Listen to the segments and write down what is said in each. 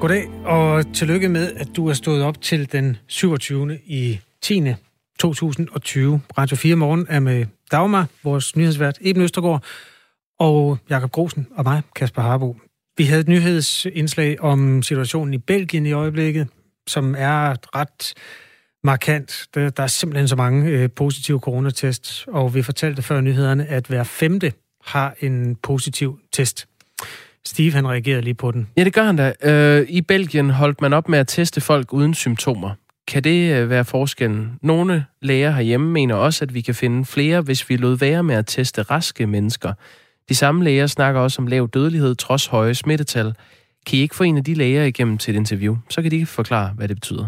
Goddag, og tillykke med, at du er stået op til den 27. i 10. 2020. Radio 4 Morgen er med Dagmar, vores nyhedsvært Eben Østergaard, og Jakob Grosen og mig, Kasper Harbo. Vi havde et nyhedsindslag om situationen i Belgien i øjeblikket, som er ret markant. Der, der er simpelthen så mange øh, positive coronatests, og vi fortalte før nyhederne, at hver femte har en positiv test. Steve, han reagerede lige på den. Ja, det gør han da. Øh, I Belgien holdt man op med at teste folk uden symptomer. Kan det øh, være forskellen? Nogle læger herhjemme mener også, at vi kan finde flere, hvis vi lod være med at teste raske mennesker. De samme læger snakker også om lav dødelighed trods høje smittetal. Kan I ikke få en af de læger igennem til et interview? Så kan de forklare, hvad det betyder.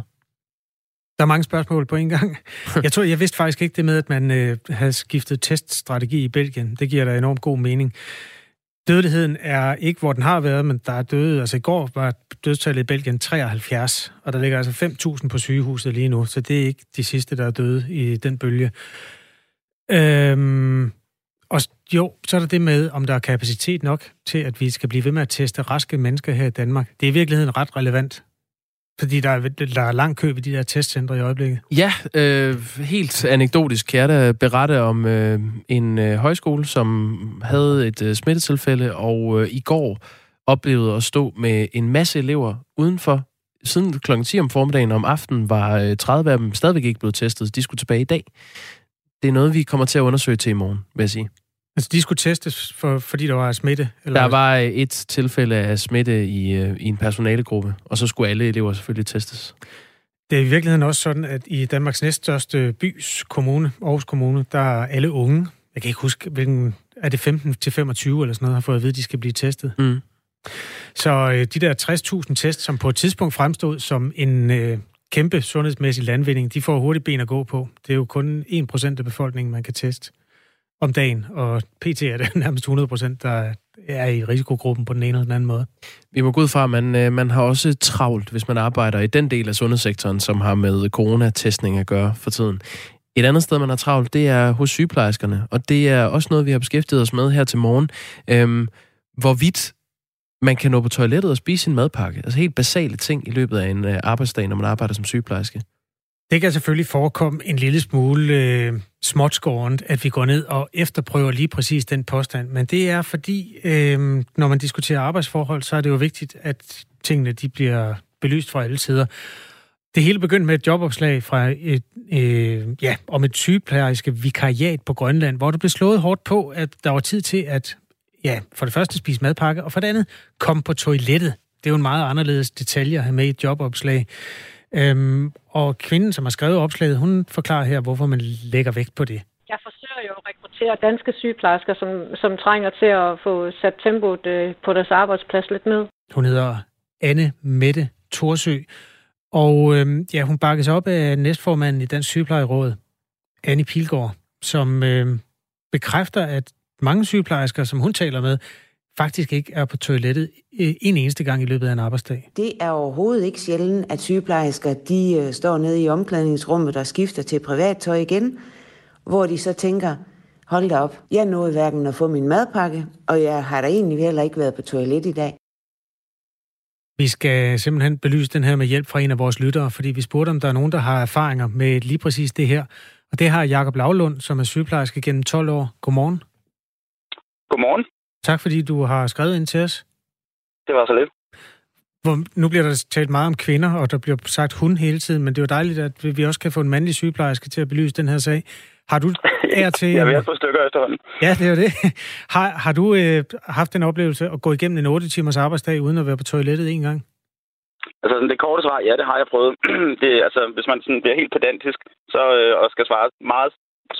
Der er mange spørgsmål på en gang. Jeg tror, jeg vidste faktisk ikke det med, at man øh, havde skiftet teststrategi i Belgien. Det giver da enormt god mening. Dødeligheden er ikke, hvor den har været, men der er døde. Altså i går var dødstallet i Belgien 73, og der ligger altså 5.000 på sygehuset lige nu, så det er ikke de sidste, der er døde i den bølge. Øhm, og jo, så er der det med, om der er kapacitet nok til, at vi skal blive ved med at teste raske mennesker her i Danmark. Det er i virkeligheden ret relevant. Fordi der er, der er lang kø ved de der testcentre i øjeblikket. Ja, øh, helt anekdotisk kan jeg da berette om øh, en øh, højskole, som havde et øh, smittetilfælde, og øh, i går oplevede at stå med en masse elever udenfor. Siden kl. 10 om formiddagen om aftenen var øh, 30 af dem stadigvæk ikke blevet testet. De skulle tilbage i dag. Det er noget, vi kommer til at undersøge til i morgen, vil jeg sige. Altså, de skulle testes, for, fordi der var smitte? Eller? Der var et tilfælde af smitte i, øh, i en personalegruppe, og så skulle alle elever selvfølgelig testes. Det er i virkeligheden også sådan, at i Danmarks næststørste bys kommune, Aarhus Kommune, der er alle unge, jeg kan ikke huske, hvilken, er det 15 til 25 eller sådan noget, har fået at vide, at de skal blive testet. Mm. Så øh, de der 60.000 tests, som på et tidspunkt fremstod som en øh, kæmpe sundhedsmæssig landvinding, de får hurtigt ben at gå på. Det er jo kun 1% af befolkningen, man kan teste om dagen, og pt. er det nærmest 100 procent, der er i risikogruppen på den ene eller den anden måde. Vi må gå ud fra, at man, øh, man har også travlt, hvis man arbejder i den del af sundhedssektoren, som har med coronatestning at gøre for tiden. Et andet sted, man har travlt, det er hos sygeplejerskerne, og det er også noget, vi har beskæftiget os med her til morgen. Øhm, hvorvidt man kan nå på toilettet og spise sin madpakke. Altså helt basale ting i løbet af en øh, arbejdsdag, når man arbejder som sygeplejerske. Det kan selvfølgelig forekomme en lille smule øh, småtskårent, at vi går ned og efterprøver lige præcis den påstand. Men det er fordi, øh, når man diskuterer arbejdsforhold, så er det jo vigtigt, at tingene de bliver belyst fra alle sider. Det hele begyndte med et jobopslag fra et, øh, ja, om et sygeplejerske vikariat på Grønland, hvor der blev slået hårdt på, at der var tid til at ja, for det første spise madpakke, og for det andet komme på toilettet. Det er jo en meget anderledes detalje at have med i et jobopslag. Øhm, og kvinden, som har skrevet opslaget, hun forklarer her, hvorfor man lægger vægt på det. Jeg forsøger jo at rekruttere danske sygeplejersker, som, som trænger til at få sat tempoet øh, på deres arbejdsplads lidt ned. Hun hedder Anne Mette Torsø, og øhm, ja, hun bakkes op af næstformanden i Dansk Sygeplejeråd, Anne Pilgaard, som øhm, bekræfter, at mange sygeplejersker, som hun taler med, faktisk ikke er på toilettet en eneste gang i løbet af en arbejdsdag. Det er overhovedet ikke sjældent, at sygeplejersker de øh, står nede i omklædningsrummet og skifter til privattøj igen, hvor de så tænker, hold da op, jeg nåede hverken at få min madpakke, og jeg har da egentlig heller ikke været på toilet i dag. Vi skal simpelthen belyse den her med hjælp fra en af vores lyttere, fordi vi spurgte, om der er nogen, der har erfaringer med lige præcis det her. Og det har Jakob Lavlund, som er sygeplejerske gennem 12 år. Godmorgen. Godmorgen. Tak fordi du har skrevet ind til os. Det var så lidt. Hvor, nu bliver der talt meget om kvinder, og der bliver sagt hun hele tiden, men det er jo dejligt, at vi også kan få en mandlig sygeplejerske til at belyse den her sag. Har du er til... Jeg er ved at stykker efterhånden. Ja, det er det. Har, har du øh, haft en oplevelse at gå igennem en 8 timers arbejdsdag uden at være på toilettet en gang? Altså, det korte svar, ja, det har jeg prøvet. det, altså, hvis man sådan bliver helt pedantisk så, øh, og skal svare meget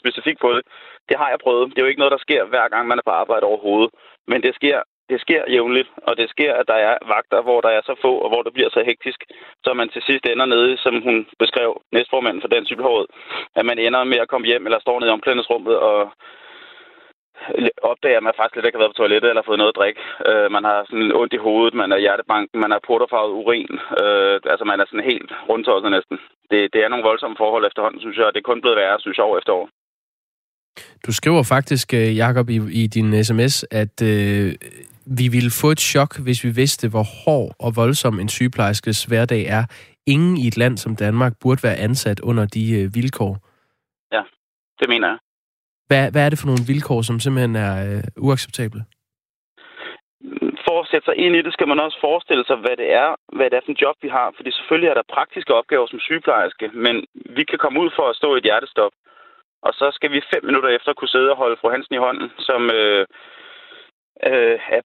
specifikt på det, det har jeg prøvet. Det er jo ikke noget, der sker hver gang, man er på arbejde overhovedet. Men det sker, det sker jævnligt, og det sker, at der er vagter, hvor der er så få, og hvor det bliver så hektisk, så man til sidst ender nede, som hun beskrev, næstformanden for den cykelråd, at man ender med at komme hjem eller står nede i omklædningsrummet og opdager, at man faktisk lidt ikke har været på toilettet eller fået noget at drikke. Øh, man har sådan ondt i hovedet, man er hjertebanken, man har porterfarvet urin. Øh, altså man er sådan helt rundtosset næsten. Det, det er nogle voldsomme forhold efterhånden, synes jeg, og det er kun blevet værre, synes jeg, år efter år. Du skriver faktisk, øh, Jakob, i, i din sms, at øh, vi ville få et chok, hvis vi vidste, hvor hård og voldsom en sygeplejerskes hverdag er. Ingen i et land som Danmark burde være ansat under de øh, vilkår. Ja, det mener jeg. Hvad, hvad er det for nogle vilkår, som simpelthen er øh, uacceptable? For at sætte sig ind i det, skal man også forestille sig, hvad det er, hvad det er for en job, vi har. Fordi selvfølgelig er der praktiske opgaver som sygeplejerske, men vi kan komme ud for at stå i et hjertestop. Og så skal vi fem minutter efter kunne sidde og holde fru Hansen i hånden, som øh, øh, er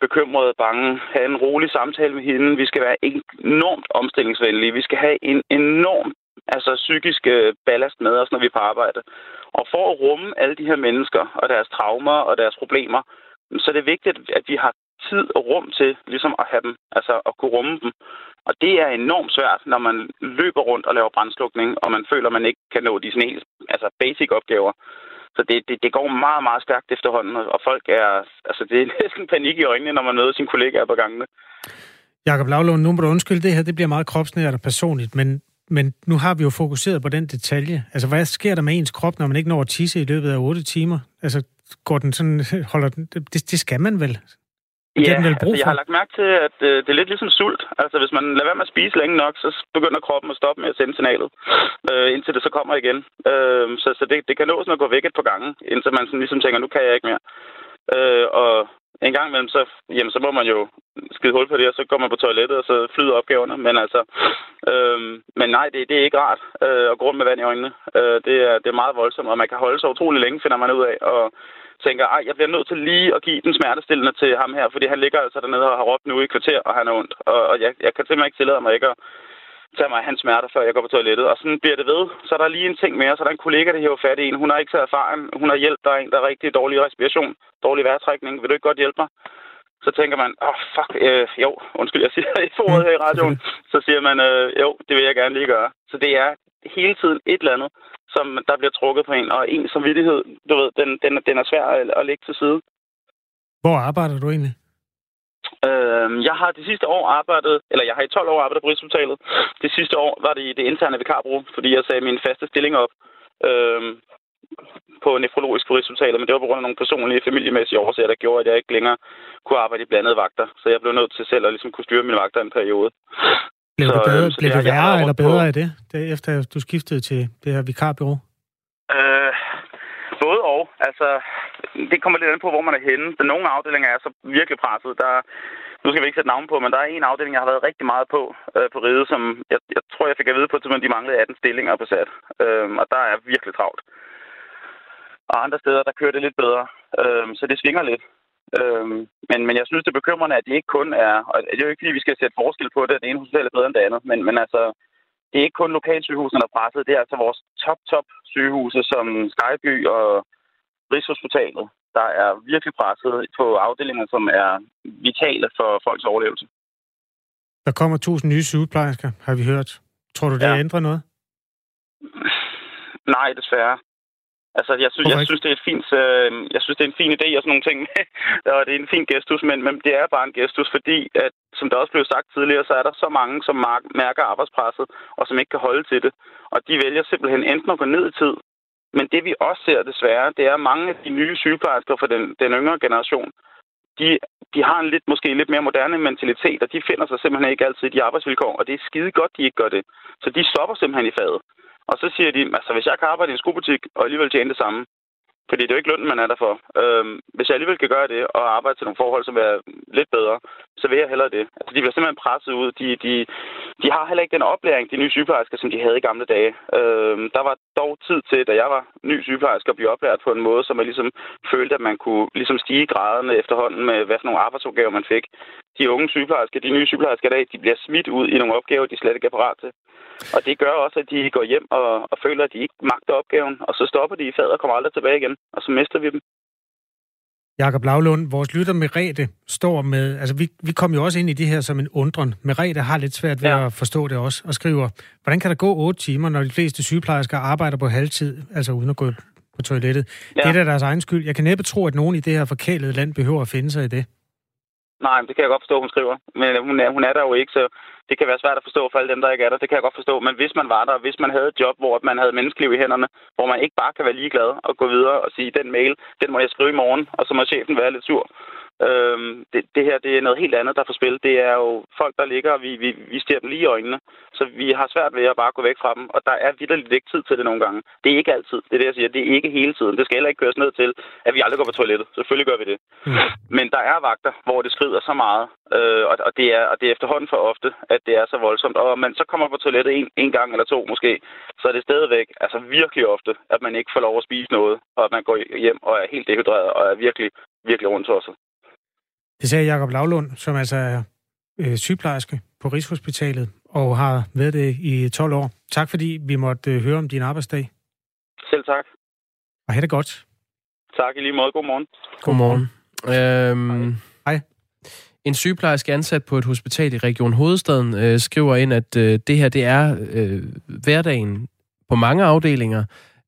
bekymret, bange, have en rolig samtale med hende. Vi skal være enormt omstillingsvenlige. Vi skal have en enorm altså psykisk øh, ballast med os, når vi er på arbejde. Og for at rumme alle de her mennesker og deres traumer og deres problemer, så er det vigtigt, at vi har tid og rum til ligesom at have dem, altså at kunne rumme dem. Og det er enormt svært, når man løber rundt og laver brændslukning, og man føler, at man ikke kan nå de sådan helt altså basic opgaver. Så det, det, det går meget, meget stærkt efterhånden, og folk er, altså det er næsten panik i øjnene, når man møder sine kollegaer på gangene. Jakob Lavlund, nu må du undskylde det her, det bliver meget kropsnært og personligt, men, men nu har vi jo fokuseret på den detalje. Altså, hvad sker der med ens krop, når man ikke når at tisse i løbet af 8 timer? Altså, går den sådan, holder den, det, det skal man vel? Ja, altså, jeg har lagt mærke til, at øh, det er lidt ligesom sult. Altså, hvis man lader være med at spise længe nok, så begynder kroppen at stoppe med at sende signalet, øh, indtil det så kommer igen. Øh, så så det, det kan nås at gå væk et par gange, indtil man sådan ligesom tænker, nu kan jeg ikke mere. Øh, og en gang imellem, så, jamen, så må man jo skide hul på det, og så går man på toilettet, og så flyder opgaverne. Men altså, øh, men nej, det, det er ikke rart øh, at gå rundt med vand i øjnene. Øh, det, er, det er meget voldsomt, og man kan holde sig utrolig længe, finder man ud af. Og tænker, ej, jeg bliver nødt til lige at give den smertestillende til ham her, fordi han ligger altså dernede og har råbt nu i kvarter, og han er ondt. Og, og jeg, jeg kan simpelthen ikke tillade mig ikke at tage mig af hans smerter, før jeg går på toilettet. Og sådan bliver det ved. Så er der lige en ting mere, så er der en kollega, der hæver fat i en. Hun har ikke så erfaring. Hun har hjælp. Der er en, der er rigtig dårlig respiration, dårlig vejrtrækning. Vil du ikke godt hjælpe mig? Så tænker man, åh, oh, fuck, øh, jo, undskyld, jeg siger et ord her i radioen. Så siger man, øh, jo, det vil jeg gerne lige gøre. Så det er hele tiden et eller andet, som der bliver trukket på en, og en samvittighed, du ved, den, den, den er svær at, at lægge til side. Hvor arbejder du egentlig? Øhm, jeg har det sidste år arbejdet, eller jeg har i 12 år arbejdet på Rigshospitalet. Det sidste år var det i det interne vikarbrug, fordi jeg sagde min faste stilling op øhm, på nefrologisk på Rigshospitalet, men det var på grund af nogle personlige familiemæssige årsager, der gjorde, at jeg ikke længere kunne arbejde i blandede vagter. Så jeg blev nødt til selv at ligesom kunne styre mine vagter en periode. Blev så, det, bedre, øh, blev det, det værre eller bedre på... af det, det, efter du skiftede til det her vikarbyrå? Øh, både og. Altså, det kommer lidt an på, hvor man er henne. Den nogle afdelinger er så virkelig presset. Der, nu skal vi ikke sætte navn på, men der er en afdeling, jeg har været rigtig meget på øh, på ride, som jeg, jeg tror, jeg fik at vide på, at de manglede 18 stillinger på sat. Øh, og der er virkelig travlt. Og andre steder, der kører det lidt bedre. Øh, så det svinger lidt. Øhm, men, men jeg synes, det er bekymrende, at det ikke kun er... Og det er jo ikke, fordi vi skal sætte forskel på det, at det ene hospital er bedre end det andet. Men, men altså, det er ikke kun lokalsygehusene, der er presset. Det er altså vores top-top sygehuse, som Skyby og Rigshospitalet, der er virkelig presset på afdelinger, som er vitale for folks overlevelse. Der kommer tusind nye sygeplejersker, har vi hørt. Tror du, det ja. ændrer noget? Nej, desværre. Altså, jeg synes, jeg synes, det er et fint, øh, jeg synes, det er en fin idé og sådan nogle ting. og det er en fin gestus, men, men det er bare en gestus, fordi, at, som der også blev sagt tidligere, så er der så mange, som mærker arbejdspresset, og som ikke kan holde til det. Og de vælger simpelthen enten at gå ned i tid, men det vi også ser desværre, det er, at mange af de nye sygeplejersker fra den, den yngre generation, de, de har en lidt, måske lidt mere moderne mentalitet, og de finder sig simpelthen ikke altid i de arbejdsvilkår, og det er skide godt, de ikke gør det. Så de stopper simpelthen i faget. Og så siger de, altså hvis jeg kan arbejde i en skobutik og alligevel tjene det samme, fordi det er jo ikke lønnen, man er der for. Øhm, hvis jeg alligevel kan gøre det og arbejde til nogle forhold, som er lidt bedre, så vil jeg hellere det. Altså, de bliver simpelthen presset ud. De, de, de har heller ikke den oplæring, de nye sygeplejersker, som de havde i gamle dage. Øhm, der var dog tid til, da jeg var ny sygeplejerske, at blive oplært på en måde, som man ligesom følte, at man kunne ligesom stige graderne efterhånden med, hvad for nogle arbejdsopgaver man fik. De unge sygeplejersker, de nye sygeplejersker i dag, de bliver smidt ud i nogle opgaver, de slet ikke er parat til. Og det gør også, at de går hjem og, og føler, at de ikke magter opgaven, og så stopper de i fadet og kommer aldrig tilbage igen, og så mister vi dem. Jakob Lavlund, vores lytter Merete står med, altså vi, vi kom jo også ind i det her som en undren. Merete har lidt svært ved ja. at forstå det også, og skriver, hvordan kan der gå otte timer, når de fleste sygeplejersker arbejder på halvtid, altså uden at gå på toilettet? Ja. Det er da deres egen skyld. Jeg kan næppe tro, at nogen i det her forkælede land behøver at finde sig i det. Nej, det kan jeg godt forstå, hun skriver. Men øh, hun er, hun er der jo ikke, så det kan være svært at forstå for alle dem, der ikke er der. Det kan jeg godt forstå. Men hvis man var der, hvis man havde et job, hvor man havde menneskeliv i hænderne, hvor man ikke bare kan være ligeglad og gå videre og sige, den mail, den må jeg skrive i morgen, og så må chefen være lidt sur. Øhm, det, det her det er noget helt andet, der er på spil. Det er jo folk, der ligger, og vi, vi, vi stiger dem lige i øjnene. Så vi har svært ved at bare gå væk fra dem, og der er vidderligt ikke tid til det nogle gange. Det er ikke altid. Det er det, jeg siger. Det er ikke hele tiden. Det skal heller ikke køres ned til, at vi aldrig går på toilettet. Selvfølgelig gør vi det. Mm. Men der er vagter, hvor det skrider så meget, øh, og, og, det er, og det er efterhånden for ofte, at det er så voldsomt. Og man så kommer på toilettet en, en gang eller to måske, så er det stadigvæk altså virkelig ofte, at man ikke får lov at spise noget, og at man går hjem og er helt dehydreret og er virkelig, virkelig rundt tosset. Det sagde Jakob Lavlund, som altså er øh, sygeplejerske på Rigshospitalet og har været det i 12 år. Tak fordi vi måtte øh, høre om din arbejdsdag. Selv tak. Og have det godt. Tak i lige måde. God morgen. Godmorgen. Øhm, Hej. En sygeplejerske ansat på et hospital i Region Hovedstaden øh, skriver ind, at øh, det her det er øh, hverdagen på mange afdelinger.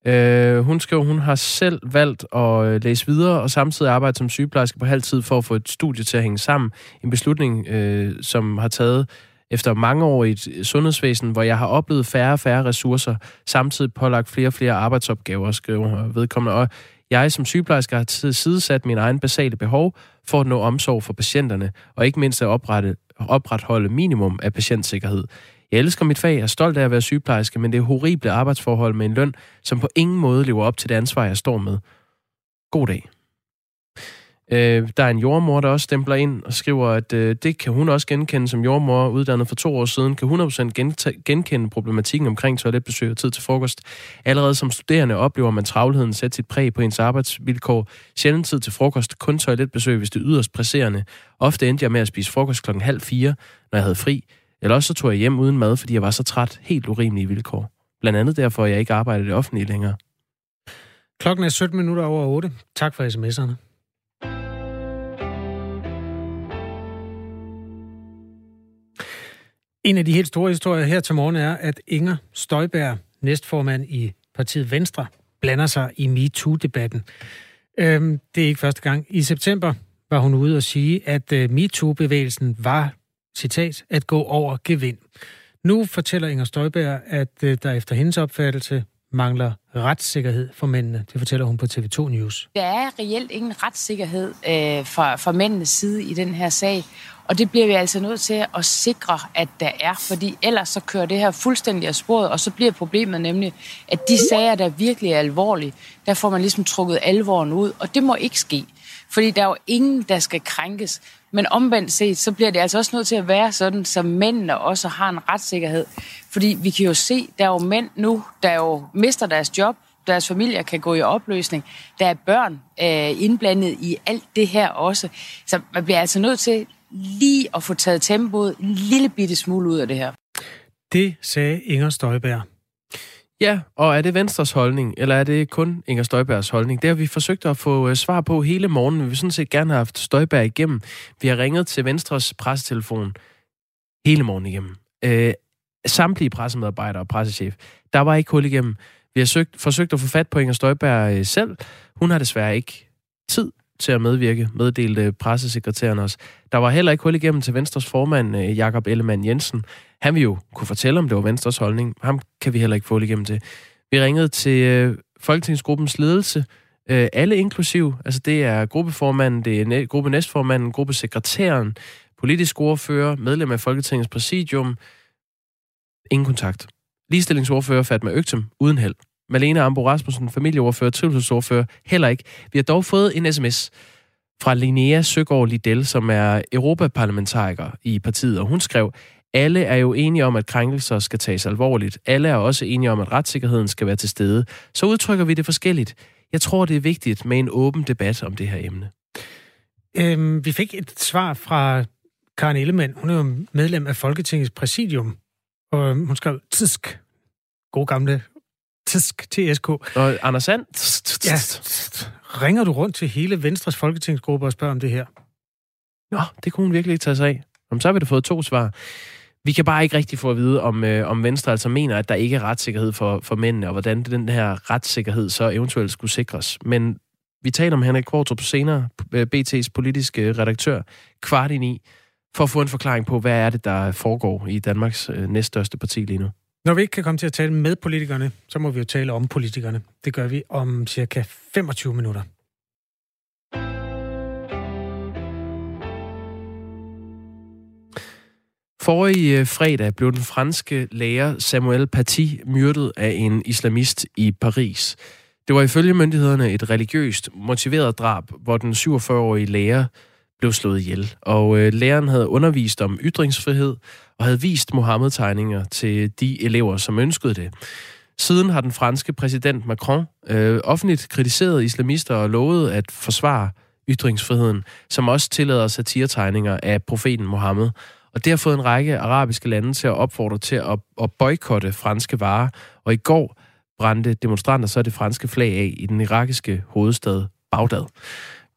Øh, hun skriver, hun har selv valgt at øh, læse videre og samtidig arbejde som sygeplejerske på halvtid for at få et studie til at hænge sammen. En beslutning, øh, som har taget efter mange år i et sundhedsvæsen, hvor jeg har oplevet færre og færre ressourcer, samtidig pålagt flere og flere arbejdsopgaver, skriver vedkommende. Og jeg som sygeplejerske har sidesat min egen basale behov for at nå omsorg for patienterne, og ikke mindst at oprette, opretholde minimum af patientsikkerhed. Jeg elsker mit fag, jeg er stolt af at være sygeplejerske, men det er horrible arbejdsforhold med en løn, som på ingen måde lever op til det ansvar, jeg står med. God dag. Øh, der er en jordmor, der også stempler ind og skriver, at øh, det kan hun også genkende som jordmor, uddannet for to år siden, kan 100% genkende problematikken omkring toiletbesøg og tid til frokost. Allerede som studerende oplever man travlheden sætte sit præg på ens arbejdsvilkår. Sjældent tid til frokost, kun toiletbesøg, hvis det er yderst presserende. Ofte endte jeg med at spise frokost klokken halv fire, når jeg havde fri. Eller også så tog jeg hjem uden mad, fordi jeg var så træt. Helt urimelige vilkår. Blandt andet derfor, at jeg ikke arbejder i det offentlige længere. Klokken er 17 minutter over 8. Tak for sms'erne. En af de helt store historier her til morgen er, at Inger Støjberg, næstformand i partiet Venstre, blander sig i MeToo-debatten. Øhm, det er ikke første gang. I september var hun ude og sige, at øh, MeToo-bevægelsen var, citat, at gå over gevind. Nu fortæller Inger Støjberg, at øh, der efter hendes opfattelse mangler retssikkerhed for mændene. Det fortæller hun på TV2 News. Der er reelt ingen retssikkerhed øh, fra, fra mændenes side i den her sag. Og det bliver vi altså nødt til at sikre, at der er, fordi ellers så kører det her fuldstændig af sporet, og så bliver problemet nemlig, at de sager, der virkelig er alvorlige, der får man ligesom trukket alvoren ud, og det må ikke ske. Fordi der er jo ingen, der skal krænkes. Men omvendt set, så bliver det altså også nødt til at være sådan, så mændene også har en retssikkerhed. Fordi vi kan jo se, der er jo mænd nu, der jo mister deres job, deres familier kan gå i opløsning. Der er børn øh, indblandet i alt det her også. Så man bliver altså nødt til lige at få taget tempoet en lille bitte smule ud af det her. Det sagde Inger Støjberg. Ja, og er det Venstres holdning, eller er det kun Inger Støjbergs holdning? Det har vi forsøgt at få øh, svar på hele morgenen. Vi vil sådan set gerne have haft Støjberg igennem. Vi har ringet til Venstres pressetelefon hele morgen igennem. Øh, samtlige pressemedarbejdere og pressechef. Der var ikke hul igennem. Vi har søgt, forsøgt at få fat på Inger Støjberg øh, selv. Hun har desværre ikke tid til at medvirke, meddelte pressesekretæren os. Der var heller ikke hul igennem til Venstres formand, øh, Jakob Ellemann Jensen. Han vil jo kunne fortælle, om det var Venstres holdning. Ham kan vi heller ikke få igennem til. Vi ringede til øh, Folketingsgruppens ledelse, øh, alle inklusiv. Altså det er gruppeformanden, det er gruppe næstformanden, gruppesekretæren, politisk ordfører, medlem af Folketingets præsidium. Ingen kontakt. Ligestillingsordfører Fatma Øgtem, uden held. Malene Ambo Rasmussen, familieordfører, trivselsordfører, heller ikke. Vi har dog fået en sms fra Linnea Søgaard Liddell, som er europaparlamentariker i partiet, og hun skrev, alle er jo enige om, at krænkelser skal tages alvorligt. Alle er også enige om, at retssikkerheden skal være til stede. Så udtrykker vi det forskelligt. Jeg tror, det er vigtigt med en åben debat om det her emne. Øhm, vi fik et svar fra Karen Ellemann. Hun er jo medlem af Folketingets præsidium. Og hun skrev, tisk, god gamle Tsk, TSK. Og Anders Sand? Ja, ringer du rundt til hele Venstres folketingsgruppe og spørger om det her? Nå, det kunne hun virkelig ikke tage sig af. Om så har vi da fået to svar. Vi kan bare ikke rigtig få at vide, om, øh, om Venstre altså mener, at der ikke er retssikkerhed for, for mændene, og hvordan den her retssikkerhed så eventuelt skulle sikres. Men vi taler om Henrik Kvartrup senere, øh, BT's politiske øh, redaktør, kvart i for at få en forklaring på, hvad er det, der foregår i Danmarks øh, næststørste parti lige nu. Når vi ikke kan komme til at tale med politikerne, så må vi jo tale om politikerne. Det gør vi om cirka 25 minutter. Forrige øh, fredag blev den franske lærer Samuel Paty myrdet af en islamist i Paris. Det var ifølge myndighederne et religiøst motiveret drab, hvor den 47-årige lærer blev slået ihjel. Og øh, læreren havde undervist om ytringsfrihed og havde vist Mohammed-tegninger til de elever, som ønskede det. Siden har den franske præsident Macron øh, offentligt kritiseret islamister og lovet at forsvare ytringsfriheden, som også tillader satiretegninger af profeten Mohammed. Og det har fået en række arabiske lande til at opfordre til at, at boykotte franske varer. Og i går brændte demonstranter så det franske flag af i den irakiske hovedstad Bagdad.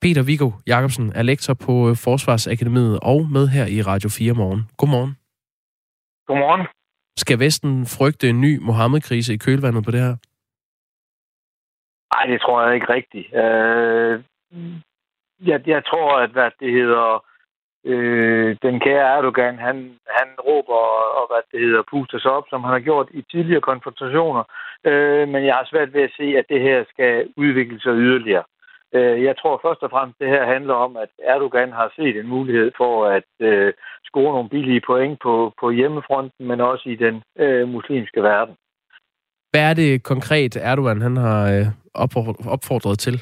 Peter Viggo Jacobsen er lektor på Forsvarsakademiet og med her i Radio 4 morgen. Godmorgen. Godmorgen. Skal Vesten frygte en ny Mohammed-krise i kølvandet på det her? Nej, det tror jeg ikke rigtigt. Øh, jeg, jeg tror, at hvad det hedder, øh, den kære Erdogan, han, han råber og hvad det hedder, puster sig op, som han har gjort i tidligere konfrontationer. Øh, men jeg har svært ved at se, at det her skal udvikle sig yderligere. Øh, jeg tror først og fremmest, det her handler om, at Erdogan har set en mulighed for at øh, score nogle billige point på, på hjemmefronten, men også i den øh, muslimske verden. Hvad er det konkret, Erdogan han har øh, opfordret til?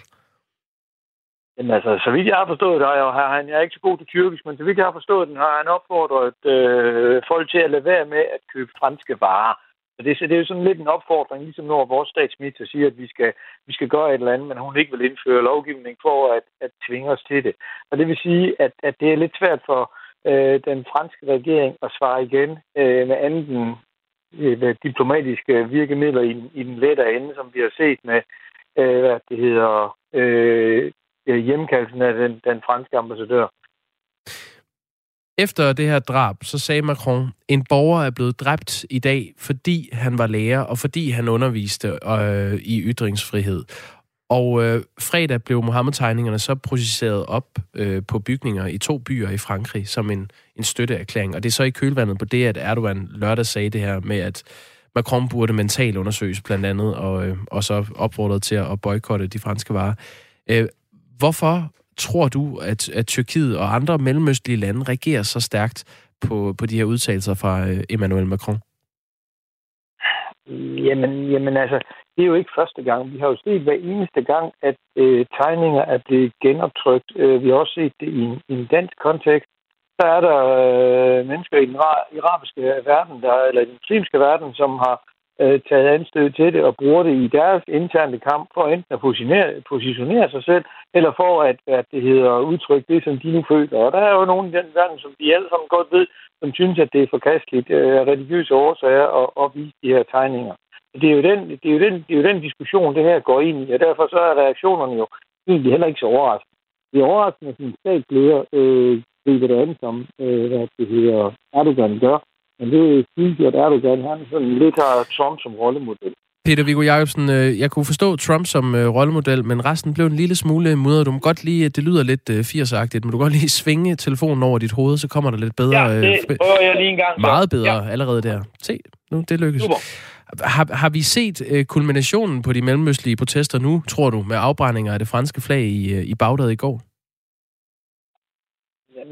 Jamen altså, så vidt jeg har forstået det, og han, jeg er ikke så god til tyrkisk, men så vidt jeg har forstået den, har han opfordret øh, folk til at lade være med at købe franske varer. Så det, så det er jo sådan lidt en opfordring, ligesom når vores statsminister siger, at vi skal, vi skal gøre et eller andet, men hun ikke vil indføre lovgivning for at, at tvinge os til det. Og det vil sige, at, at det er lidt svært for øh, den franske regering at svare igen øh, med anden øh, diplomatiske virkemidler i, i den lette ende, som vi har set med, øh, hvad det hedder, øh, Øh, hjemkaldelsen af den, den franske ambassadør. Efter det her drab, så sagde Macron, en borger er blevet dræbt i dag, fordi han var lærer, og fordi han underviste øh, i ytringsfrihed. Og øh, fredag blev Mohammed-tegningerne så processeret op øh, på bygninger i to byer i Frankrig som en, en støtteerklæring. Og det er så i kølvandet på det, at Erdogan lørdag sagde det her med, at Macron burde mentalt undersøges blandt andet, og, øh, og så opfordret til at boykotte de franske varer. Øh, hvorfor tror du, at, at Tyrkiet og andre mellemøstlige lande reagerer så stærkt på, på de her udtalelser fra øh, Emmanuel Macron? Jamen, jamen altså, det er jo ikke første gang. Vi har jo set hver eneste gang, at øh, tegninger er blevet genoptrykt. Øh, vi har også set det i en, i en dansk kontekst. Så er der øh, mennesker i den arabiske verden, der, eller i den muslimske verden, som har øh, taget anstød til det og bruger det i deres interne kamp for enten at positionere, positionere sig selv, eller for at, at det hedder udtrykke det, som de nu føler. Og der er jo nogen i den verden, som de alle sammen godt ved, som synes, at det er forkasteligt øh, af øh, religiøse årsager at, at vise de her tegninger. Det er, jo den, det, er jo den, det er jo den diskussion, det her går ind i, og derfor så er reaktionerne jo egentlig heller ikke så overraskende. Det er overraskende, at en statsleder øh, griber det andet som, øh, hvad det hedder, Erdogan gør, men det synes jeg, at Erdogan han sådan lidt har Trump som rollemodel. Peter Viggo Jacobsen, øh, jeg kunne forstå Trump som øh, rollemodel, men resten blev en lille smule mudret. Du må godt lige, det lyder lidt 80'agtigt, men du kan godt lige svinge telefonen over dit hoved, så kommer der lidt bedre. Ja, det prøver jeg lige en gang. Meget bedre ja. allerede der. Se, nu, det lykkes. Super. Har, har vi set kulminationen på de mellemøstlige protester nu, tror du, med afbrændinger af det franske flag i, i Bagdad i går?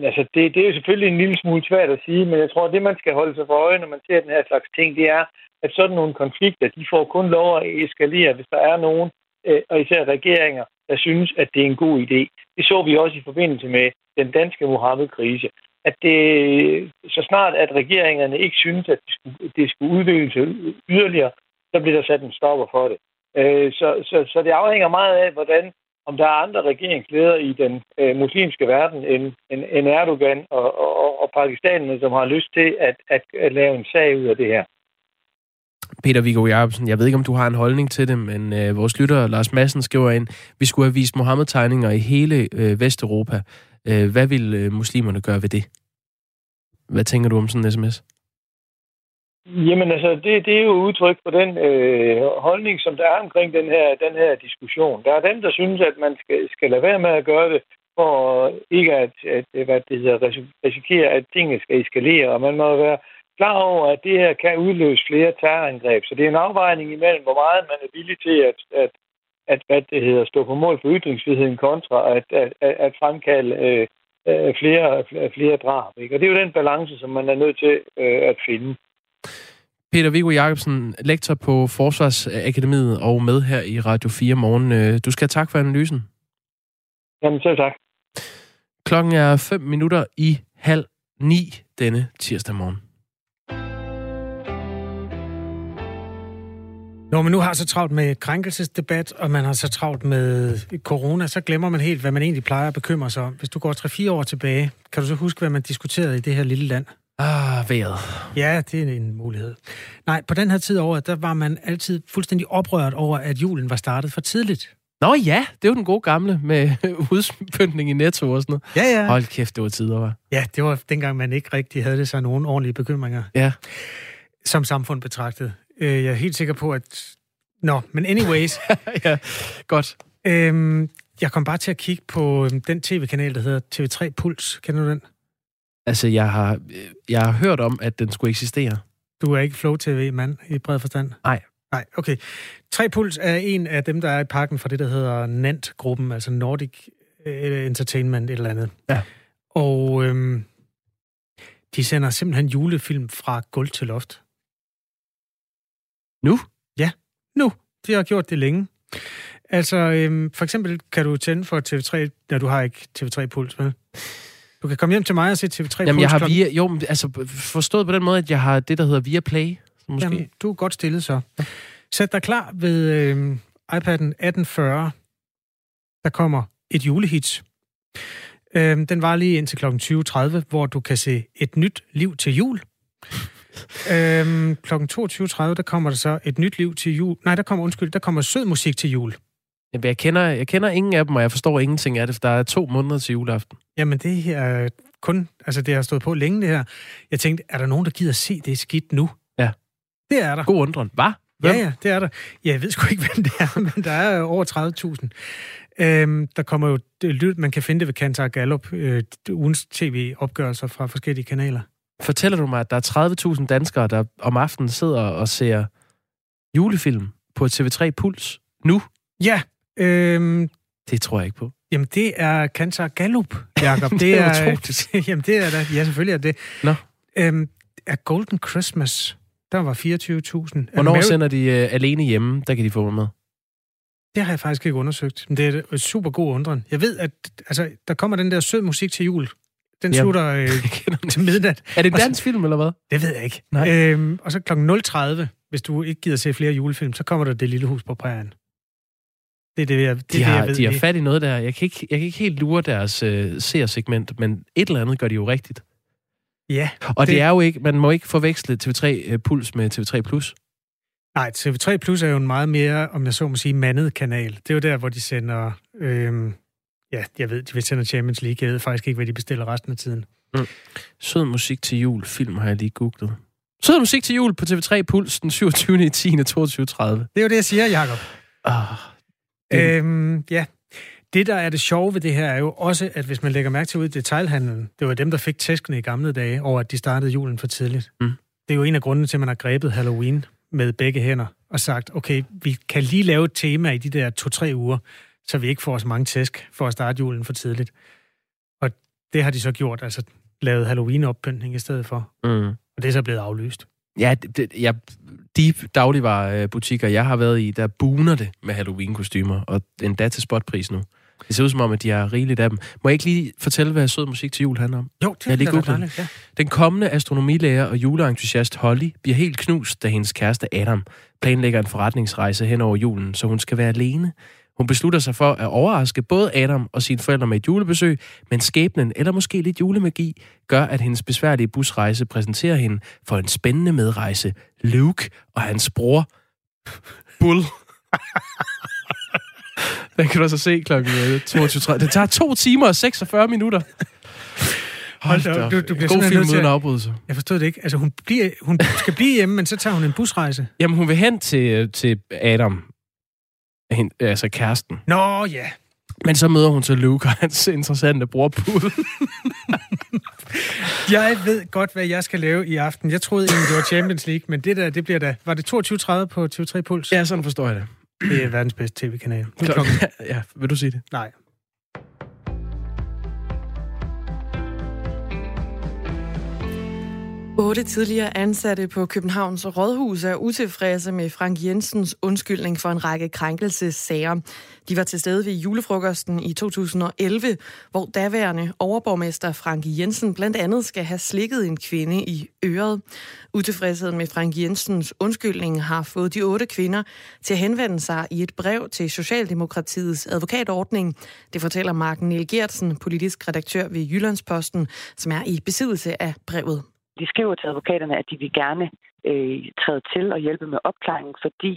Altså, det, det er jo selvfølgelig en lille smule svært at sige, men jeg tror, at det, man skal holde sig for øje, når man ser den her slags ting, det er, at sådan nogle konflikter, de får kun lov at eskalere, hvis der er nogen, øh, og især regeringer, der synes, at det er en god idé. Det så vi også i forbindelse med den danske Mohammed-krise. At det, så snart, at regeringerne ikke synes, at det skulle, det skulle udvikle sig yderligere, så bliver der sat en stopper for det. Øh, så, så, så det afhænger meget af, hvordan om der er andre regeringsledere i den øh, muslimske verden end, end, end Erdogan og, og, og pakistanerne, som har lyst til at, at, at lave en sag ud af det her. Peter Viggo Jacobsen, jeg ved ikke, om du har en holdning til det, men øh, vores lytter Lars Madsen skriver ind, vi skulle have vist Mohammed-tegninger i hele øh, Vesteuropa. Øh, hvad vil øh, muslimerne gøre ved det? Hvad tænker du om sådan en sms? Jamen altså, det, det er jo udtryk for den øh, holdning, som der er omkring den her, den her diskussion. Der er dem, der synes, at man skal, skal lade være med at gøre det, for ikke at, at øh, hvad det hedder, risikere, at tingene skal eskalere. Og man må være klar over, at det her kan udløse flere terrorangreb. Så det er en afvejning imellem, hvor meget man er villig til at, at, at hvad det hedder, stå på mål for ytringsfriheden kontra at, at, at, at fremkalde øh, flere, flere, flere drab. Ikke? Og det er jo den balance, som man er nødt til øh, at finde. Peter Viggo Jacobsen, lektor på Forsvarsakademiet og med her i Radio 4 morgen. Øh, du skal have tak for analysen. Jamen, selv tak. Klokken er 5 minutter i halv ni denne tirsdag morgen. Når man nu har så travlt med krænkelsesdebat, og man har så travlt med corona, så glemmer man helt, hvad man egentlig plejer at bekymre sig om. Hvis du går 3-4 år tilbage, kan du så huske, hvad man diskuterede i det her lille land? Ah, vejret. Ja, det er en mulighed. Nej, på den her tid året, der var man altid fuldstændig oprørt over, at julen var startet for tidligt. Nå ja, det jo den gode gamle med udspyntning i netto og sådan noget. Ja, ja. Hold kæft, det var tider, var. Ja, det var dengang, man ikke rigtig havde det så nogen ordentlige bekymringer. Ja. Som samfund betragtet. Øh, jeg er helt sikker på, at... Nå, men anyways. ja, godt. Øhm, jeg kom bare til at kigge på øhm, den tv-kanal, der hedder TV3 Puls. Kender du den? Altså, jeg har, jeg har hørt om, at den skulle eksistere. Du er ikke Flow TV-mand i bred forstand? Nej. Nej, okay. 3 Puls er en af dem, der er i parken for det, der hedder NANT-gruppen, altså Nordic øh, Entertainment et eller andet. Ja. Og øhm, de sender simpelthen julefilm fra gulv til loft. Nu? Ja, nu. De har gjort det længe. Altså, øhm, for eksempel kan du tænde for TV3, når du har ikke TV3 Puls, vel? Du kan komme hjem til mig og se TV3 Jamen, jeg har via, jo, men altså forstået på den måde, at jeg har det, der hedder via Play. Måske. Jamen, du er godt stillet så. Sæt dig klar ved øh, iPad'en 1840. Der kommer et julehit. Øh, den var lige indtil kl. 20.30, hvor du kan se et nyt liv til jul. øhm, klokken 22.30, der kommer der så et nyt liv til jul. Nej, der kommer, undskyld, der kommer sød musik til jul. Jamen, Jeg kender, jeg kender ingen af dem, og jeg forstår ingenting af det, for der er to måneder til juleaften. Jamen, det her er kun... Altså, det har stået på længe, det her. Jeg tænkte, er der nogen, der gider se det skidt nu? Ja. Det er der. God undren. Hvad? Ja, ja, det er der. Jeg ved sgu ikke, hvem det er, men der er over 30.000. Øhm, der kommer jo lyd, man kan finde det ved Kantar Gallup, øh, ugens tv-opgørelser fra forskellige kanaler. Fortæller du mig, at der er 30.000 danskere, der om aftenen sidder og ser julefilm på TV3 Puls nu? Ja, øhm, Det tror jeg ikke på. jamen det er Kantar Gallup, Jacob. Det er utroligt. jamen det er da, ja selvfølgelig er det. Nå. Øhm, er Golden Christmas, der var 24.000. Hvornår Ameri- sender de øh, alene hjemme? Der kan de få med. Det har jeg faktisk ikke undersøgt, men det er et super god undren. Jeg ved, at altså, der kommer den der sød musik til jul. Den Jamen. slutter øh, til midnat. Er det en dansk film, eller hvad? Det ved jeg ikke. Nej. Øhm, og så kl. 0.30, hvis du ikke gider se flere julefilm, så kommer der Det Lille Hus på prærien. Det er det, jeg, det, De det, har, jeg ved. de har fat i noget der. Jeg kan ikke, jeg kan ikke helt lure deres øh, seersegment, men et eller andet gør de jo rigtigt. Ja. Og det, Det- er jo ikke, man må ikke forveksle TV3 øh, Puls med TV3 Plus. Nej, TV3 Plus er jo en meget mere, om jeg så må sige, mandet kanal. Det er jo der, hvor de sender... Øhm, ja, jeg ved, de vil sende Champions League. Jeg ved faktisk ikke, hvad de bestiller resten af tiden. Sød musik til jul. Film har jeg lige googlet. Sød musik til jul på TV3 Puls den 27. i 10. 22.30. Det er jo det, jeg siger, Jacob. Ah, Det- Øhm, ja. Det, der er det sjove ved det her, er jo også, at hvis man lægger mærke til ud i detailhandlen, det var dem, der fik tæskene i gamle dage over, at de startede julen for tidligt. Mm. Det er jo en af grundene til, at man har grebet Halloween med begge hænder og sagt, okay, vi kan lige lave et tema i de der to-tre uger, så vi ikke får så mange tæsk for at starte julen for tidligt. Og det har de så gjort, altså lavet Halloween-oppyntning i stedet for. mm. Og det er så blevet aflyst. Ja, det, jeg, de dagligvarebutikker, jeg har været i, der buner det med Halloween-kostymer, og endda til spotpris nu. Det ser ud som om, at de har rigeligt af dem. Må jeg ikke lige fortælle, hvad sød musik til jul handler om? Jo, det Jeg lige er googlet dejligt, ja. Den kommende astronomilærer og juleentusiast Holly bliver helt knust, da hendes kæreste Adam planlægger en forretningsrejse hen over julen, så hun skal være alene. Hun beslutter sig for at overraske både Adam og sine forældre med et julebesøg, men skæbnen eller måske lidt julemagi gør, at hendes besværlige busrejse præsenterer hende for en spændende medrejse, Luke og hans bror, Bull. Den kan du så se klokken 22.30. Det tager to timer og 46 minutter. Hold da op, du- du bliver God film uden afbrydelse. Jeg forstod det ikke. Altså, hun, bliver, hun skal blive hjemme, men så tager hun en busrejse. Jamen, hun vil hen til, til Adam, hende, altså kæresten. Nå, ja. Men så møder hun til Luke og hans interessante bror Bull. Jeg ved godt, hvad jeg skal lave i aften. Jeg troede egentlig, det var Champions League, men det der, det bliver da... Var det 22.30 på TV3 Puls? ja, sådan forstår jeg det. Det er verdens bedste tv-kanal. Klokken... ja, vil du sige det? Nej. Otte tidligere ansatte på Københavns Rådhus er utilfredse med Frank Jensens undskyldning for en række krænkelsessager. De var til stede ved julefrokosten i 2011, hvor daværende overborgmester Frank Jensen blandt andet skal have slikket en kvinde i øret. Utilfredsheden med Frank Jensens undskyldning har fået de otte kvinder til at henvende sig i et brev til Socialdemokratiets advokatordning. Det fortæller Marken Niel Gertsen, politisk redaktør ved Jyllandsposten, som er i besiddelse af brevet. De skriver til advokaterne, at de vil gerne øh, træde til og hjælpe med opklaringen, fordi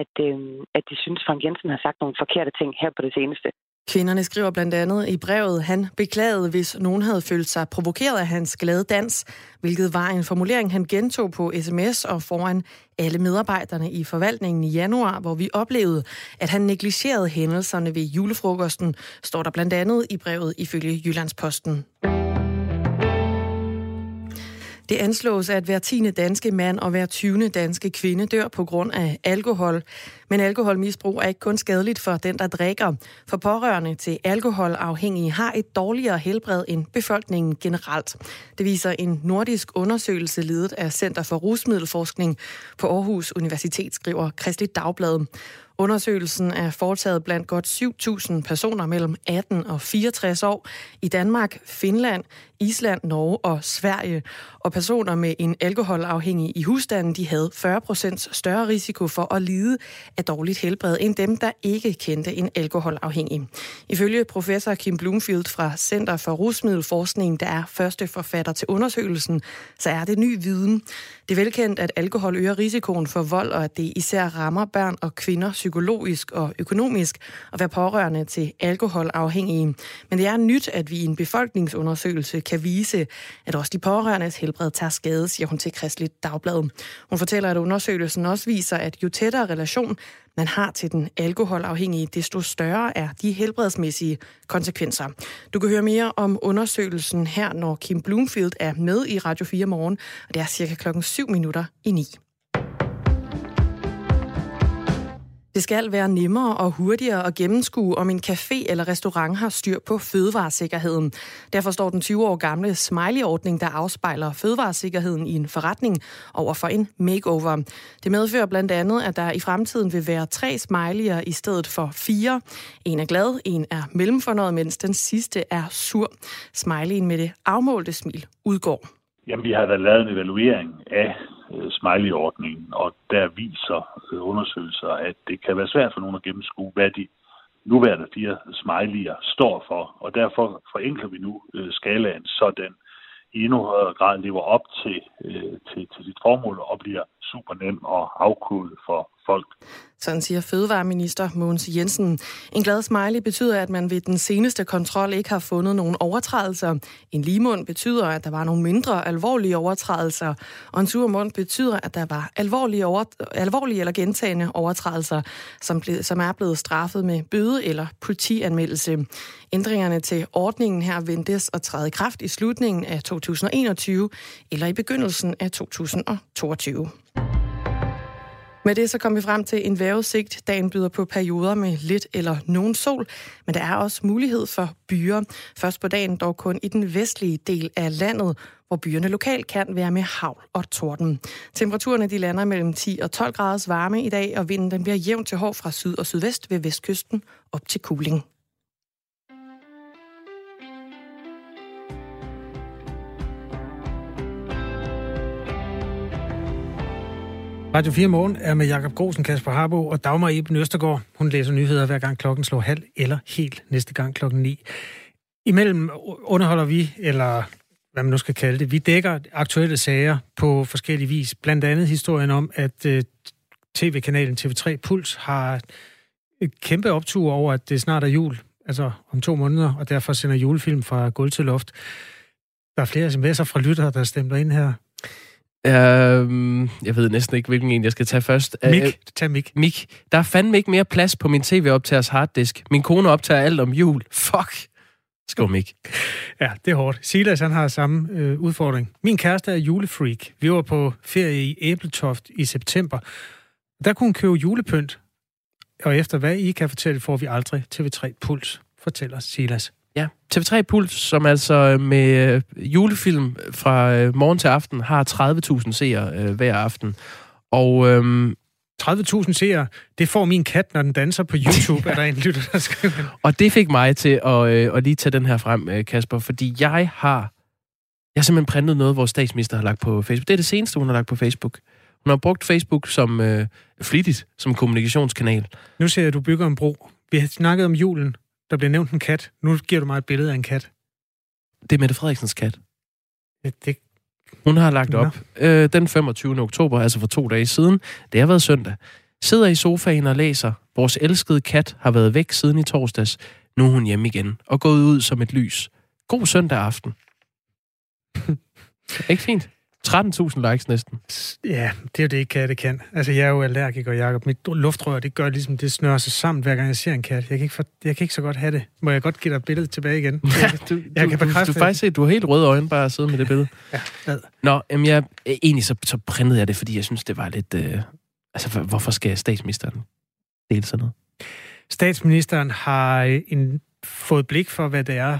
at, øh, at de synes, Frank Jensen har sagt nogle forkerte ting her på det seneste. Kvinderne skriver blandt andet i brevet, han beklagede, hvis nogen havde følt sig provokeret af hans glade dans, hvilket var en formulering, han gentog på sms og foran alle medarbejderne i forvaltningen i januar, hvor vi oplevede, at han negligerede hændelserne ved julefrokosten, står der blandt andet i brevet ifølge Jyllandsposten. Det anslås, at hver tiende danske mand og hver 20. danske kvinde dør på grund af alkohol. Men alkoholmisbrug er ikke kun skadeligt for den, der drikker. For pårørende til alkoholafhængige har et dårligere helbred end befolkningen generelt. Det viser en nordisk undersøgelse ledet af Center for Rusmiddelforskning på Aarhus Universitet, skriver Kristelig Dagblad. Undersøgelsen er foretaget blandt godt 7.000 personer mellem 18 og 64 år i Danmark, Finland, Island, Norge og Sverige. Og personer med en alkoholafhængig i husstanden, de havde 40% større risiko for at lide af dårligt helbred end dem, der ikke kendte en alkoholafhængig. Ifølge professor Kim Bloomfield fra Center for Rusmiddelforskning, der er første forfatter til undersøgelsen, så er det ny viden. Det er velkendt, at alkohol øger risikoen for vold, og at det især rammer børn og kvinder psykologisk og økonomisk at være pårørende til alkoholafhængige. Men det er nyt, at vi i en befolkningsundersøgelse kan vise, at også de pårørendes helbred tager skade, siger hun til Kristeligt Dagblad. Hun fortæller, at undersøgelsen også viser, at jo tættere relation man har til den alkoholafhængige, desto større er de helbredsmæssige konsekvenser. Du kan høre mere om undersøgelsen her, når Kim Bloomfield er med i Radio 4 morgen, og det er cirka klokken 7 minutter i 9. Det skal være nemmere og hurtigere at gennemskue, om en café eller restaurant har styr på fødevaresikkerheden. Derfor står den 20 år gamle smiley-ordning, der afspejler fødevaresikkerheden i en forretning over for en makeover. Det medfører blandt andet, at der i fremtiden vil være tre smiley'er i stedet for fire. En er glad, en er mellemfornøjet, mens den sidste er sur. Smileyen med det afmålte smil udgår. Jamen, vi har da lavet en evaluering af Øh, smiley-ordningen, og der viser øh, undersøgelser, at det kan være svært for nogen at gennemskue, hvad de nuværende fire smiley'er står for, og derfor forenkler vi nu øh, skalaen, så den i endnu højere grad lever op til, til, til sit formål og bliver super nem at afkode for folk. Sådan siger Fødevareminister Mogens Jensen. En glad smiley betyder, at man ved den seneste kontrol ikke har fundet nogen overtrædelser. En limund betyder, at der var nogle mindre alvorlige overtrædelser. Og en sur mund betyder, at der var alvorlige, over, alvorlige eller gentagende overtrædelser, som, ble, som er blevet straffet med bøde eller politianmeldelse. Ændringerne til ordningen her ventes at træde i kraft i slutningen af 2021 eller i begyndelsen af 2022. Med det så kom vi frem til en vejrudsigt. Dagen byder på perioder med lidt eller nogen sol, men der er også mulighed for byer. Først på dagen dog kun i den vestlige del af landet, hvor byerne lokalt kan være med havl og torden. Temperaturerne de lander mellem 10 og 12 graders varme i dag, og vinden den bliver jævn til hård fra syd og sydvest ved vestkysten op til Kuling. Radio 4 Morgen er med Jakob Grosen, Kasper Harbo og Dagmar Eben Østergaard. Hun læser nyheder hver gang klokken slår halv eller helt næste gang klokken 9. Imellem underholder vi, eller hvad man nu skal kalde det, vi dækker aktuelle sager på forskellige vis. Blandt andet historien om, at øh, tv-kanalen TV3 Puls har et kæmpe optur over, at det snart er jul, altså om to måneder, og derfor sender julefilm fra gulv til loft. Der er flere sms'er fra lyttere, der stemmer ind her. Uh, jeg ved næsten ikke, hvilken en jeg skal tage først. Mik, uh, tag Mik. Mik. Der er fandme ikke mere plads på min tv-optagers harddisk. Min kone optager alt om jul. Fuck. Skål, Mik. Ja, det er hårdt. Silas, han har samme øh, udfordring. Min kæreste er julefreak. Vi var på ferie i Æbletoft i september. Der kunne hun købe julepynt. Og efter hvad I kan fortælle, får vi aldrig TV3 Puls, fortæller Silas. Ja, TV3 Puls, som altså med øh, julefilm fra øh, morgen til aften har 30.000 seere øh, hver aften. Og øhm, 30.000 seere, det får min kat, når den danser på YouTube, er der en lytter, der skriver. Og det fik mig til at, øh, at lige tage den her frem, øh, Kasper, fordi jeg har, jeg har simpelthen printet noget, vores statsminister har lagt på Facebook. Det er det seneste, hun har lagt på Facebook. Hun har brugt Facebook som øh, flittigt, som kommunikationskanal. Nu ser jeg, at du bygger en bro. Vi har snakket om julen. Der bliver nævnt en kat. Nu giver du mig et billede af en kat. Det er Mette Frederiksens kat. Ja, det... Hun har lagt op øh, den 25. oktober, altså for to dage siden. Det har været søndag. Sidder i sofaen og læser. Vores elskede kat har været væk siden i torsdags. Nu er hun hjemme igen og gået ud som et lys. God søndag aften. Ikke fint? 13.000 likes næsten. Ja, det er jo det, katte kan. Altså, jeg er jo allergiker, Jacob. Mit luftrør, det gør ligesom, det snører sig sammen, hver gang jeg ser en kat. Jeg kan ikke, for, jeg kan ikke så godt have det. Må jeg godt give dig billedet tilbage igen? Ja, du, jeg kan bekræfte du, du, faktisk se, du har helt røde øjne bare at sidde med det billede. ja, hvad? Nå, jamen jeg, egentlig så, så printede jeg det, fordi jeg synes, det var lidt... Øh, altså, hvorfor skal statsministeren dele sådan noget? Statsministeren har en, fået blik for, hvad det er,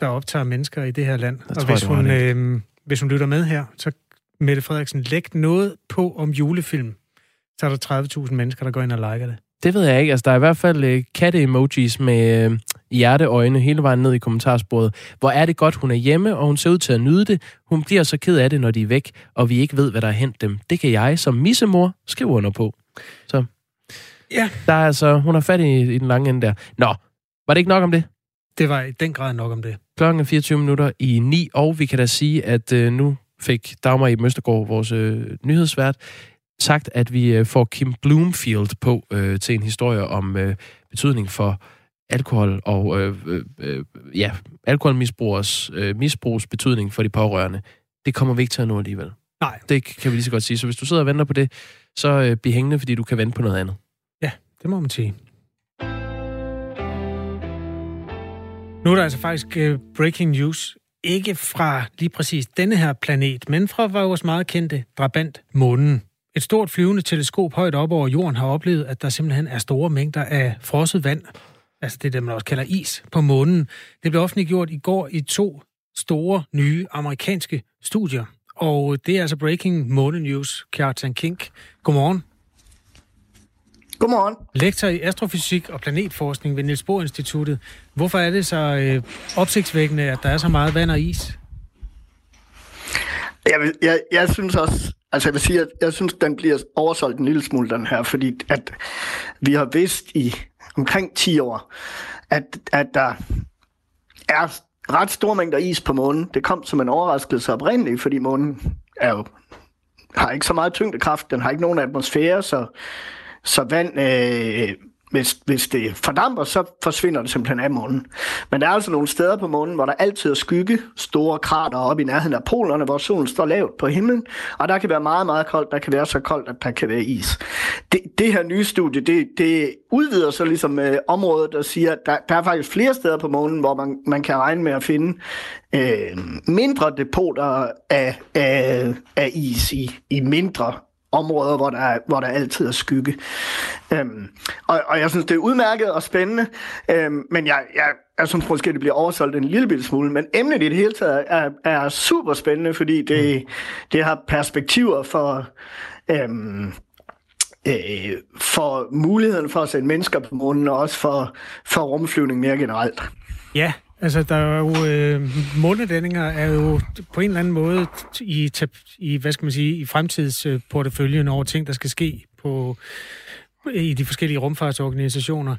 der optager mennesker i det her land. Jeg og hvis var hun, øh, hvis hun lytter med her, så Mette Frederiksen, læg noget på om julefilm. Så er der 30.000 mennesker, der går ind og liker det. Det ved jeg ikke. Altså, der er i hvert fald øh, katte-emojis med øh, hjerteøjne hele vejen ned i kommentarsporet. Hvor er det godt, hun er hjemme, og hun ser ud til at nyde det. Hun bliver så ked af det, når de er væk, og vi ikke ved, hvad der er hent dem. Det kan jeg som missemor skrive under på. Så Ja. der er altså, hun har fat i, i den lange ende der. Nå, var det ikke nok om det? Det var i den grad nok om det. Klokken er 24 minutter i 9, og vi kan da sige, at øh, nu fik Dagmar i Møstergaard, vores øh, nyhedsvært, sagt, at vi øh, får Kim Bloomfield på øh, til en historie om øh, betydning for alkohol og øh, øh, øh, ja, alkoholmisbrugers øh, misbrugs betydning for de pårørende. Det kommer vi ikke til at nå alligevel. Nej. Det kan vi lige så godt sige. Så hvis du sidder og venter på det, så øh, bliv hængende, fordi du kan vente på noget andet. Ja, det må man sige. Nu er der altså faktisk uh, breaking news. Ikke fra lige præcis denne her planet, men fra vores meget kendte drabant månen. Et stort flyvende teleskop højt op over jorden har oplevet, at der simpelthen er store mængder af frosset vand, altså det, der man også kalder is, på månen. Det blev offentliggjort i går i to store, nye amerikanske studier. Og det er altså breaking måne news, Kjartan Kink. Godmorgen. Godmorgen. Lektor i astrofysik og planetforskning ved Niels Bohr Instituttet. Hvorfor er det så øh, opsigtsvækkende, at der er så meget vand og is? Jeg, vil, jeg, jeg synes også, altså jeg vil sige, at jeg synes, den bliver oversolgt en lille smule, den her, fordi at vi har vidst i omkring 10 år, at, at der er ret store mængder is på månen. Det kom som en overraskelse oprindeligt, fordi månen er jo, har ikke så meget tyngdekraft, den har ikke nogen atmosfære, så, så vand, øh, hvis, hvis det fordamper, så forsvinder det simpelthen af månen. Men der er altså nogle steder på månen, hvor der altid er skygge, store krater oppe i nærheden af polerne, hvor solen står lavt på himlen, og der kan være meget, meget koldt, der kan være så koldt, at der kan være is. Det, det her nye studie, det, det udvider så ligesom øh, området og siger, at der, der er faktisk flere steder på månen, hvor man, man kan regne med at finde øh, mindre depoter af, af, af is i, i mindre områder, hvor der, er, hvor der altid er skygge. Øhm, og, og jeg synes, det er udmærket og spændende, øhm, men jeg, jeg, jeg synes måske, det bliver oversolgt en lille bitte smule. Men emnet i det hele taget er, er super spændende, fordi det, det har perspektiver for... Øhm, øh, for muligheden for at sende mennesker på månen, og også for, for rumflyvning mere generelt. Ja, altså der er jo... Øh, månedændinger er jo på en eller anden måde i, i hvad skal man sige, i fremtidsporteføljen over ting, der skal ske på, i de forskellige rumfartsorganisationer.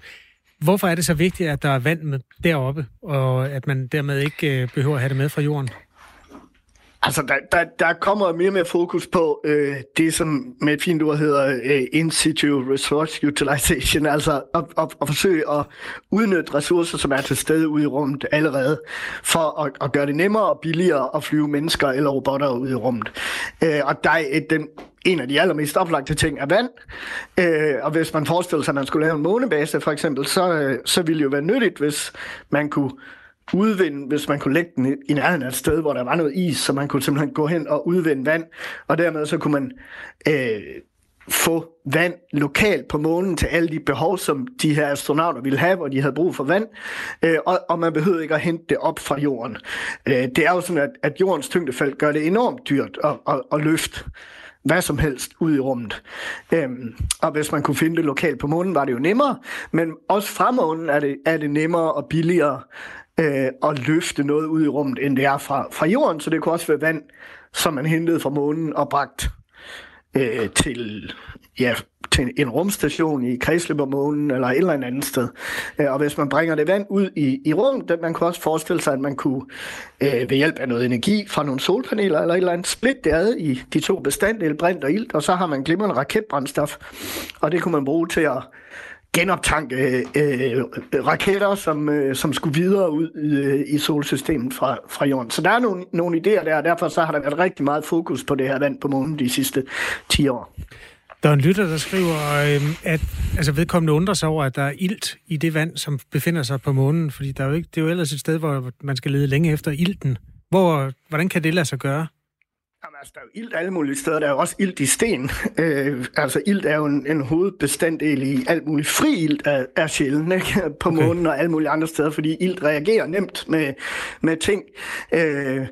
Hvorfor er det så vigtigt, at der er vand med deroppe, og at man dermed ikke øh, behøver at have det med fra jorden? Altså, der, der, der kommer mere og mere fokus på øh, det, som med et fint ord hedder øh, in situ resource utilization, altså at, at, at forsøge at udnytte ressourcer, som er til stede ude i rummet allerede, for at, at gøre det nemmere og billigere at flyve mennesker eller robotter ud i rummet. Øh, og der er et, den, en af de allermest oplagte ting er vand. Øh, og hvis man forestiller sig, at man skulle lave en månebase for eksempel, så, øh, så ville det jo være nyttigt, hvis man kunne udvinde, hvis man kunne lægge den i nærheden af et sted, hvor der var noget is, så man kunne simpelthen gå hen og udvinde vand, og dermed så kunne man øh, få vand lokalt på månen til alle de behov, som de her astronauter ville have, hvor de havde brug for vand, øh, og, og man behøvede ikke at hente det op fra jorden. Øh, det er jo sådan, at, at jordens tyngdefelt gør det enormt dyrt at, at, at løfte hvad som helst ud i rummet. Øhm, og hvis man kunne finde det lokalt på månen, var det jo nemmere, men også fra månen er det, er det nemmere og billigere øh, at løfte noget ud i rummet, end det er fra, fra jorden, så det kunne også være vand, som man hentede fra månen og bragt øh, til, ja, til en rumstation i kredsløbermånen eller et eller andet sted. Øh, og hvis man bringer det vand ud i, i rummet, man kunne også forestille sig, at man kunne øh, ved hjælp af noget energi fra nogle solpaneler eller et eller andet splitte det ad i de to bestanddele, brint og ilt, og så har man glimrende raketbrændstof, og det kunne man bruge til at genoptanke øh, øh, raketter, som, øh, som skulle videre ud i, øh, i solsystemet fra, fra jorden. Så der er nogle, nogle idéer der, og derfor så har der været rigtig meget fokus på det her vand på månen de sidste 10 år. Der er en lytter, der skriver, øh, at altså vedkommende undrer sig over, at der er ilt i det vand, som befinder sig på månen, fordi der er jo ikke, det er jo ellers et sted, hvor man skal lede længe efter ilten. Hvor, hvordan kan det lade sig gøre? Jamen, altså, der er jo ilt alle mulige steder. Der er jo også ilt i sten. Øh, altså, ilt er jo en, en hovedbestanddel i alt muligt. Fri ilt er, er sjældent ikke? på okay. månen og alle mulige andre steder, fordi ilt reagerer nemt med, med ting. Øh,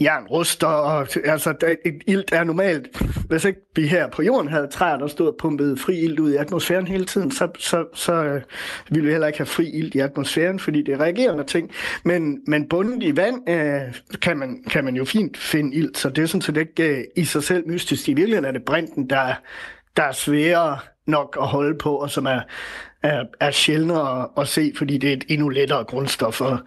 jern ruster, og altså, der, et ilt er normalt, hvis ikke vi her på jorden havde træer, der stod og pumpede fri ilt ud i atmosfæren hele tiden, så, så, så øh, ville vi heller ikke have fri ilt i atmosfæren, fordi det er reagerende ting. Men, men bundet i vand øh, kan, man, kan man jo fint finde ilt, så det er sådan set ikke øh, i sig selv mystisk. I virkeligheden er det brinten, der, der er sværere nok at holde på, og som er, er, er sjældnere at se, fordi det er et endnu lettere grundstof og,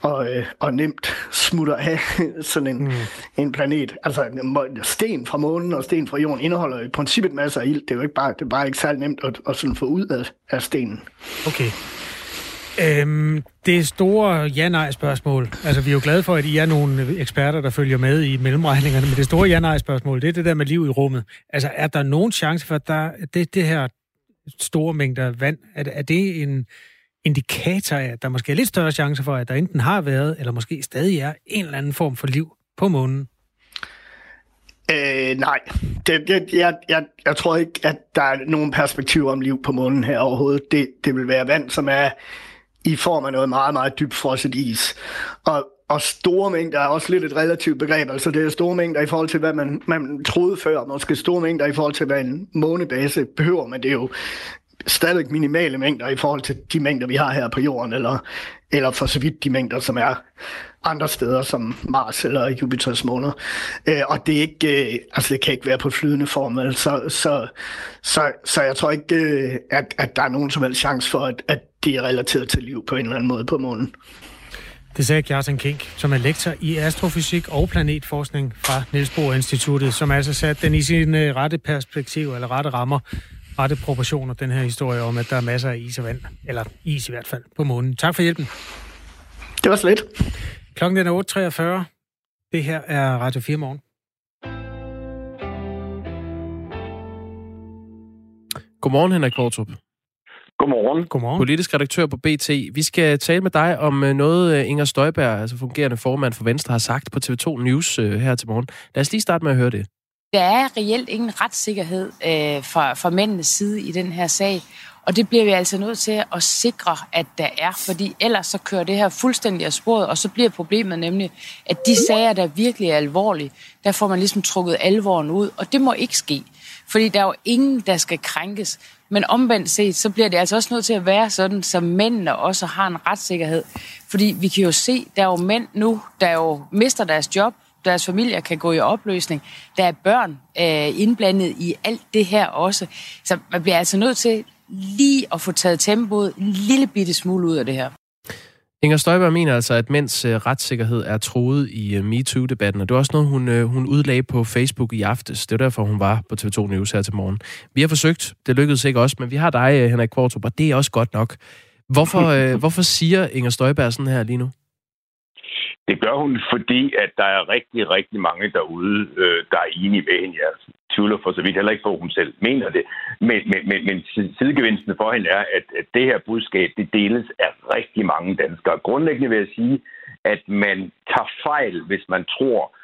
og, øh, og nemt smutter af sådan en, mm. en planet. Altså sten fra månen og sten fra jorden indeholder i princippet masser af ild. Det er jo ikke bare, det er bare ikke særlig nemt at, at sådan få ud af, af stenen. Okay. Øhm, det store ja-nej-spørgsmål, altså vi er jo glade for, at I er nogle eksperter, der følger med i mellemregningerne, men det store ja-nej-spørgsmål, det er det der med liv i rummet. Altså er der nogen chance for, at der, det, det her store mængder vand, er, er det en indikator af, at der måske er lidt større chance for, at der enten har været, eller måske stadig er, en eller anden form for liv på månen? Øh, nej, det, det, jeg, jeg, jeg tror ikke, at der er nogen perspektiv om liv på månen her overhovedet. Det, det vil være vand, som er i form af noget meget, meget dybt frosset is. Og, og store mængder er også lidt et relativt begreb. Altså det er store mængder i forhold til, hvad man, man troede før. Måske store mængder i forhold til, hvad en månebase behøver. Men det er jo stadig minimale mængder i forhold til de mængder, vi har her på jorden. Eller, eller for så vidt de mængder, som er andre steder, som Mars eller Jupiters måneder. Øh, og det er ikke, øh, altså det kan ikke være på flydende form. Så, så, så, så jeg tror ikke, øh, at, at der er nogen som helst chance for, at, at det er relateret til liv på en eller anden måde på månen. Det sagde Kjartan Kink, som er lektor i astrofysik og planetforskning fra Niels Bohr Instituttet, som altså sat den i sine rette perspektiv, eller rette rammer, rette proportioner, den her historie om, at der er masser af is og vand, eller is i hvert fald, på månen. Tak for hjælpen. Det var slet. Klokken er 8.43. Det her er Radio 4 morgen. Godmorgen, Henrik Kvartrup. Godmorgen. Godmorgen. Politisk redaktør på BT. Vi skal tale med dig om øh, noget, øh, Inger Støjberg, altså fungerende formand for Venstre, har sagt på TV2 News øh, her til morgen. Lad os lige starte med at høre det. Der er reelt ingen retssikkerhed øh, fra, fra mændenes side i den her sag. Og det bliver vi altså nødt til at sikre, at der er, fordi ellers så kører det her fuldstændig af sporet, og så bliver problemet nemlig, at de sager, der virkelig er alvorlige, der får man ligesom trukket alvoren ud, og det må ikke ske. Fordi der er jo ingen, der skal krænkes. Men omvendt set, så bliver det altså også nødt til at være sådan, så mændene også har en retssikkerhed. Fordi vi kan jo se, der er jo mænd nu, der jo mister deres job, deres familier kan gå i opløsning. Der er børn øh, indblandet i alt det her også. Så man bliver altså nødt til lige at få taget tempoet en lille bitte smule ud af det her. Inger Støjberg mener altså, at mænds uh, retssikkerhed er troet i uh, MeToo-debatten, og det var også noget, hun, uh, hun udlagde på Facebook i aftes. Det er derfor, hun var på TV2 News her til morgen. Vi har forsøgt, det lykkedes ikke også, men vi har dig, Henrik Kvartrup, og det er også godt nok. Hvorfor, hvorfor siger Inger Støjberg sådan her lige nu? Det gør hun, fordi at der er rigtig, rigtig mange derude, øh, der er enige med hende. Jeg tvivler for så vidt heller ikke på, at hun selv mener det. Men, men, men, men sidegevinsten for hende er, at, at det her budskab, det deles af rigtig mange danskere. Grundlæggende vil jeg sige, at man tager fejl, hvis man tror,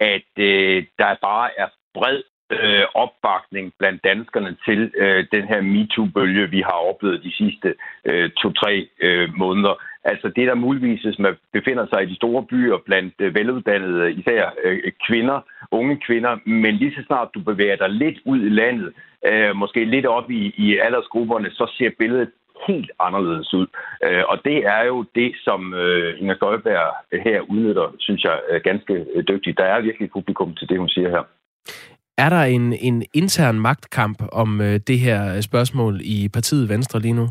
at øh, der bare er bred øh, opbakning blandt danskerne til øh, den her MeToo-bølge, vi har oplevet de sidste øh, to-tre øh, måneder. Altså det, der muligvis, hvis man befinder sig i de store byer blandt øh, veluddannede, øh, især øh, kvinder, unge kvinder, men lige så snart du bevæger dig lidt ud i landet, øh, måske lidt op i, i aldersgrupperne, så ser billedet helt anderledes ud. Øh, og det er jo det, som øh, Inger Støjberg her udnytter, synes jeg, ganske dygtigt. Der er virkelig publikum til det, hun siger her. Er der en, en intern magtkamp om øh, det her spørgsmål i partiet Venstre lige nu?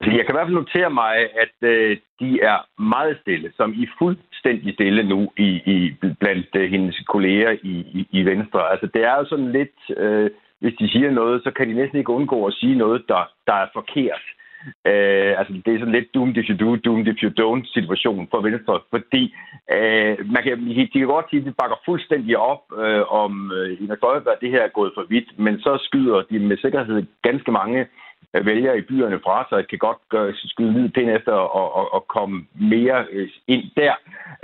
Jeg kan i hvert fald notere mig, at øh, de er meget stille, som i fuldstændig stille nu i, i blandt øh, hendes kolleger i, i, i Venstre. Altså det er jo sådan lidt, øh, hvis de siger noget, så kan de næsten ikke undgå at sige noget, der, der er forkert. Øh, altså, det er sådan lidt doomed if you do, doomed if you don't situation for Venstre, fordi øh, man kan, de kan godt sige, at de bakker fuldstændig op øh, om øh, Inger Støjberg, at det her er gået for vidt, men så skyder de med sikkerhed ganske mange øh, vælgere i byerne fra sig, kan godt gøre, skyde lidt pind efter og, og, og komme mere øh, ind der.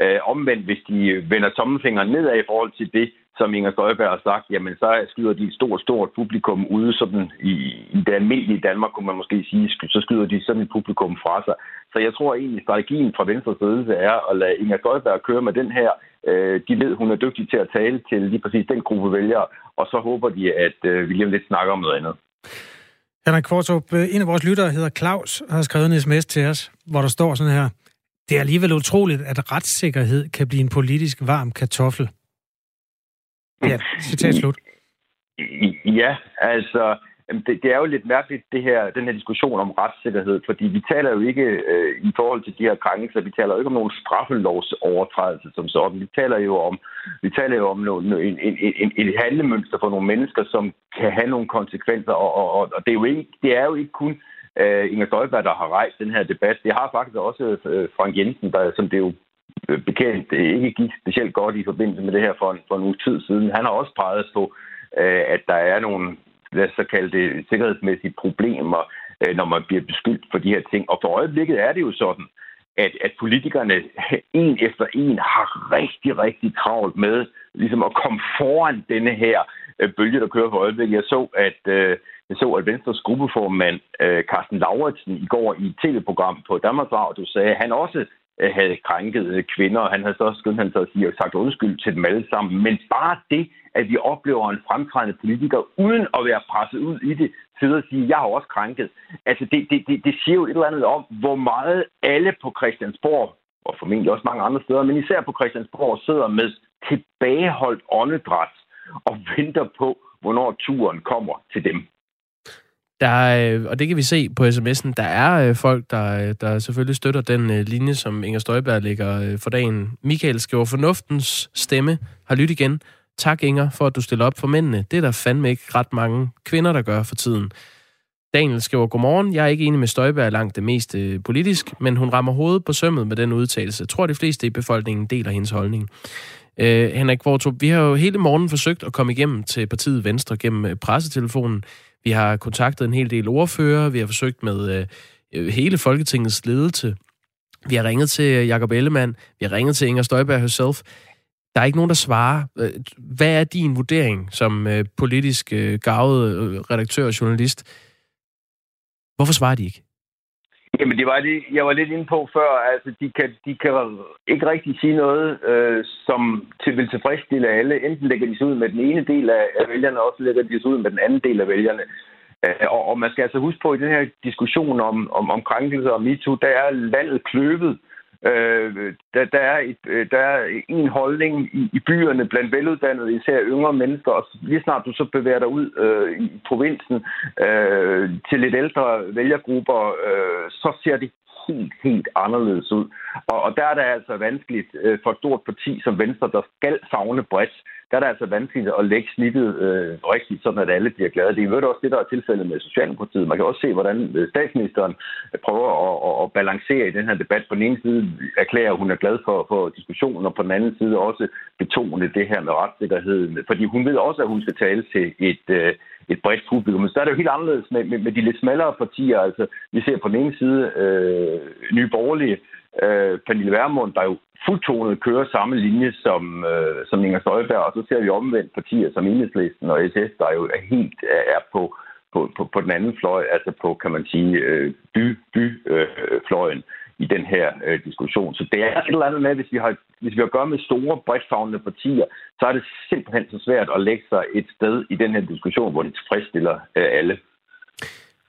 Øh, omvendt, hvis de øh, vender tommelfingeren nedad i forhold til det, som Inger Støjberg har sagt, jamen så skyder de et stort, stort publikum ude sådan i, i det almindelige Danmark, kunne man måske sige, så skyder de sådan et publikum fra sig. Så jeg tror egentlig, strategien fra Venstres ledelse er at lade Inger Støjberg køre med den her. Øh, de ved, hun er dygtig til at tale til lige præcis den gruppe vælgere, og så håber de, at øh, William lidt snakker om noget andet. Henrik Kvartrup, øh, en af vores lyttere hedder Claus, og har skrevet en sms til os, hvor der står sådan her. Det er alligevel utroligt, at retssikkerhed kan blive en politisk varm kartoffel. Ja, citat slut. Ja, altså, det, det er jo lidt mærkeligt, det her, den her diskussion om retssikkerhed, fordi vi taler jo ikke øh, i forhold til de her krænkelser, vi taler jo ikke om nogen straffelovsovertrædelse som sådan. Vi taler jo om, vi taler jo om noget, en, en, en, et handlemønster for nogle mennesker, som kan have nogle konsekvenser, og, og, og det, er jo ikke, det er jo ikke kun øh, Inger Støjberg, der har rejst den her debat. Det har faktisk også øh, Frank Jensen, der, som det jo øh, bekendt øh, ikke gik specielt godt i forbindelse med det her for en, for en uge tid siden. Han har også peget på, øh, at der er nogle lad os så kalde det, sikkerhedsmæssige problemer, øh, når man bliver beskyldt for de her ting. Og for øjeblikket er det jo sådan, at, at politikerne en efter en har rigtig, rigtig travlt med ligesom at komme foran denne her øh, bølge, der kører for øjeblikket. Jeg så, at øh, jeg så, at Venstres gruppeformand øh, Carsten Lauritsen i går i et tv-program på Danmarks Radio sagde, at han også Øh, havde krænket øh, kvinder, og han havde så skyndt han så at sige, sagt undskyld til dem alle sammen. Men bare det, at vi oplever en fremtrædende politiker, uden at være presset ud i det, sidder og siger, jeg har også krænket. Altså, det, det, det, det siger jo et eller andet om, hvor meget alle på Christiansborg, og formentlig også mange andre steder, men især på Christiansborg, sidder med tilbageholdt åndedræt og venter på, hvornår turen kommer til dem. Der er, og det kan vi se på sms'en, der er øh, folk, der, øh, der selvfølgelig støtter den linje, som Inger Støjberg lægger for dagen. Michael skriver, fornuftens stemme har lyttet igen. Tak Inger for, at du stiller op for mændene. Det er der fandme ikke ret mange kvinder, der gør for tiden. Daniel skriver, godmorgen. Jeg er ikke enig med Støjberg langt det mest politisk, men hun rammer hovedet på sømmet med den udtalelse. Jeg tror, de fleste i befolkningen deler hendes holdning. Øh, Henrik Kvartrup, vi har jo hele morgen forsøgt at komme igennem til partiet Venstre gennem pressetelefonen. Vi har kontaktet en hel del ordfører, vi har forsøgt med øh, øh, hele Folketingets ledelse. Vi har ringet til Jakob Ellemann, vi har ringet til Inger Støjberg herself. Der er ikke nogen, der svarer. Øh, hvad er din vurdering som øh, politisk øh, gavet øh, redaktør og journalist? Hvorfor svarer de ikke? Jamen, det var det, jeg var lidt inde på før. Altså, de kan, de kan ikke rigtig sige noget, øh, som til, vil tilfredsstille alle. Enten lægger de sig ud med den ene del af, af vælgerne, og også lægger de sig ud med den anden del af vælgerne. Øh, og, og man skal altså huske på, at i den her diskussion om, om, om krænkelser og MeToo, der er landet kløvet. Øh, Øh, der, der, er et, øh, der er en holdning i, i byerne blandt veluddannede, især yngre mennesker, og lige snart du så bevæger dig ud øh, i provinsen øh, til lidt ældre vælgergrupper, øh, så ser det helt, helt anderledes ud. Og, og der er det altså vanskeligt øh, for et stort parti som Venstre, der skal savne bredt, der er det altså vanskeligt at lægge snittet øh, rigtigt, sådan at alle bliver glade. Det er jo også det, der er tilfældet med Socialdemokratiet. Man kan også se, hvordan øh, statsministeren prøver at, at, at balancere i den her debat. På den ene side erklærer, at hun er glad for, for diskussionen, og på den anden side også betone det her med retssikkerheden. Fordi hun ved også, at hun skal tale til et, øh, et bredt publikum. Men så er det jo helt anderledes med, med, med de lidt smallere partier. Altså, vi ser på den ene side øh, Nye Borgerlige, øh, Pernille Vermund, der jo fuldtonet kører samme linje som, øh, som Inger Støjberg, og så ser vi omvendt partier som Enhedslisten og SS, der jo er helt er på, på, på, på den anden fløj, altså på, kan man sige, øh, by-fløjen øh, i den her øh, diskussion. Så det er et eller andet med, hvis vi har, hvis vi har at gøre med store, bredt partier, så er det simpelthen så svært at lægge sig et sted i den her diskussion, hvor det tilfredsstiller øh, alle.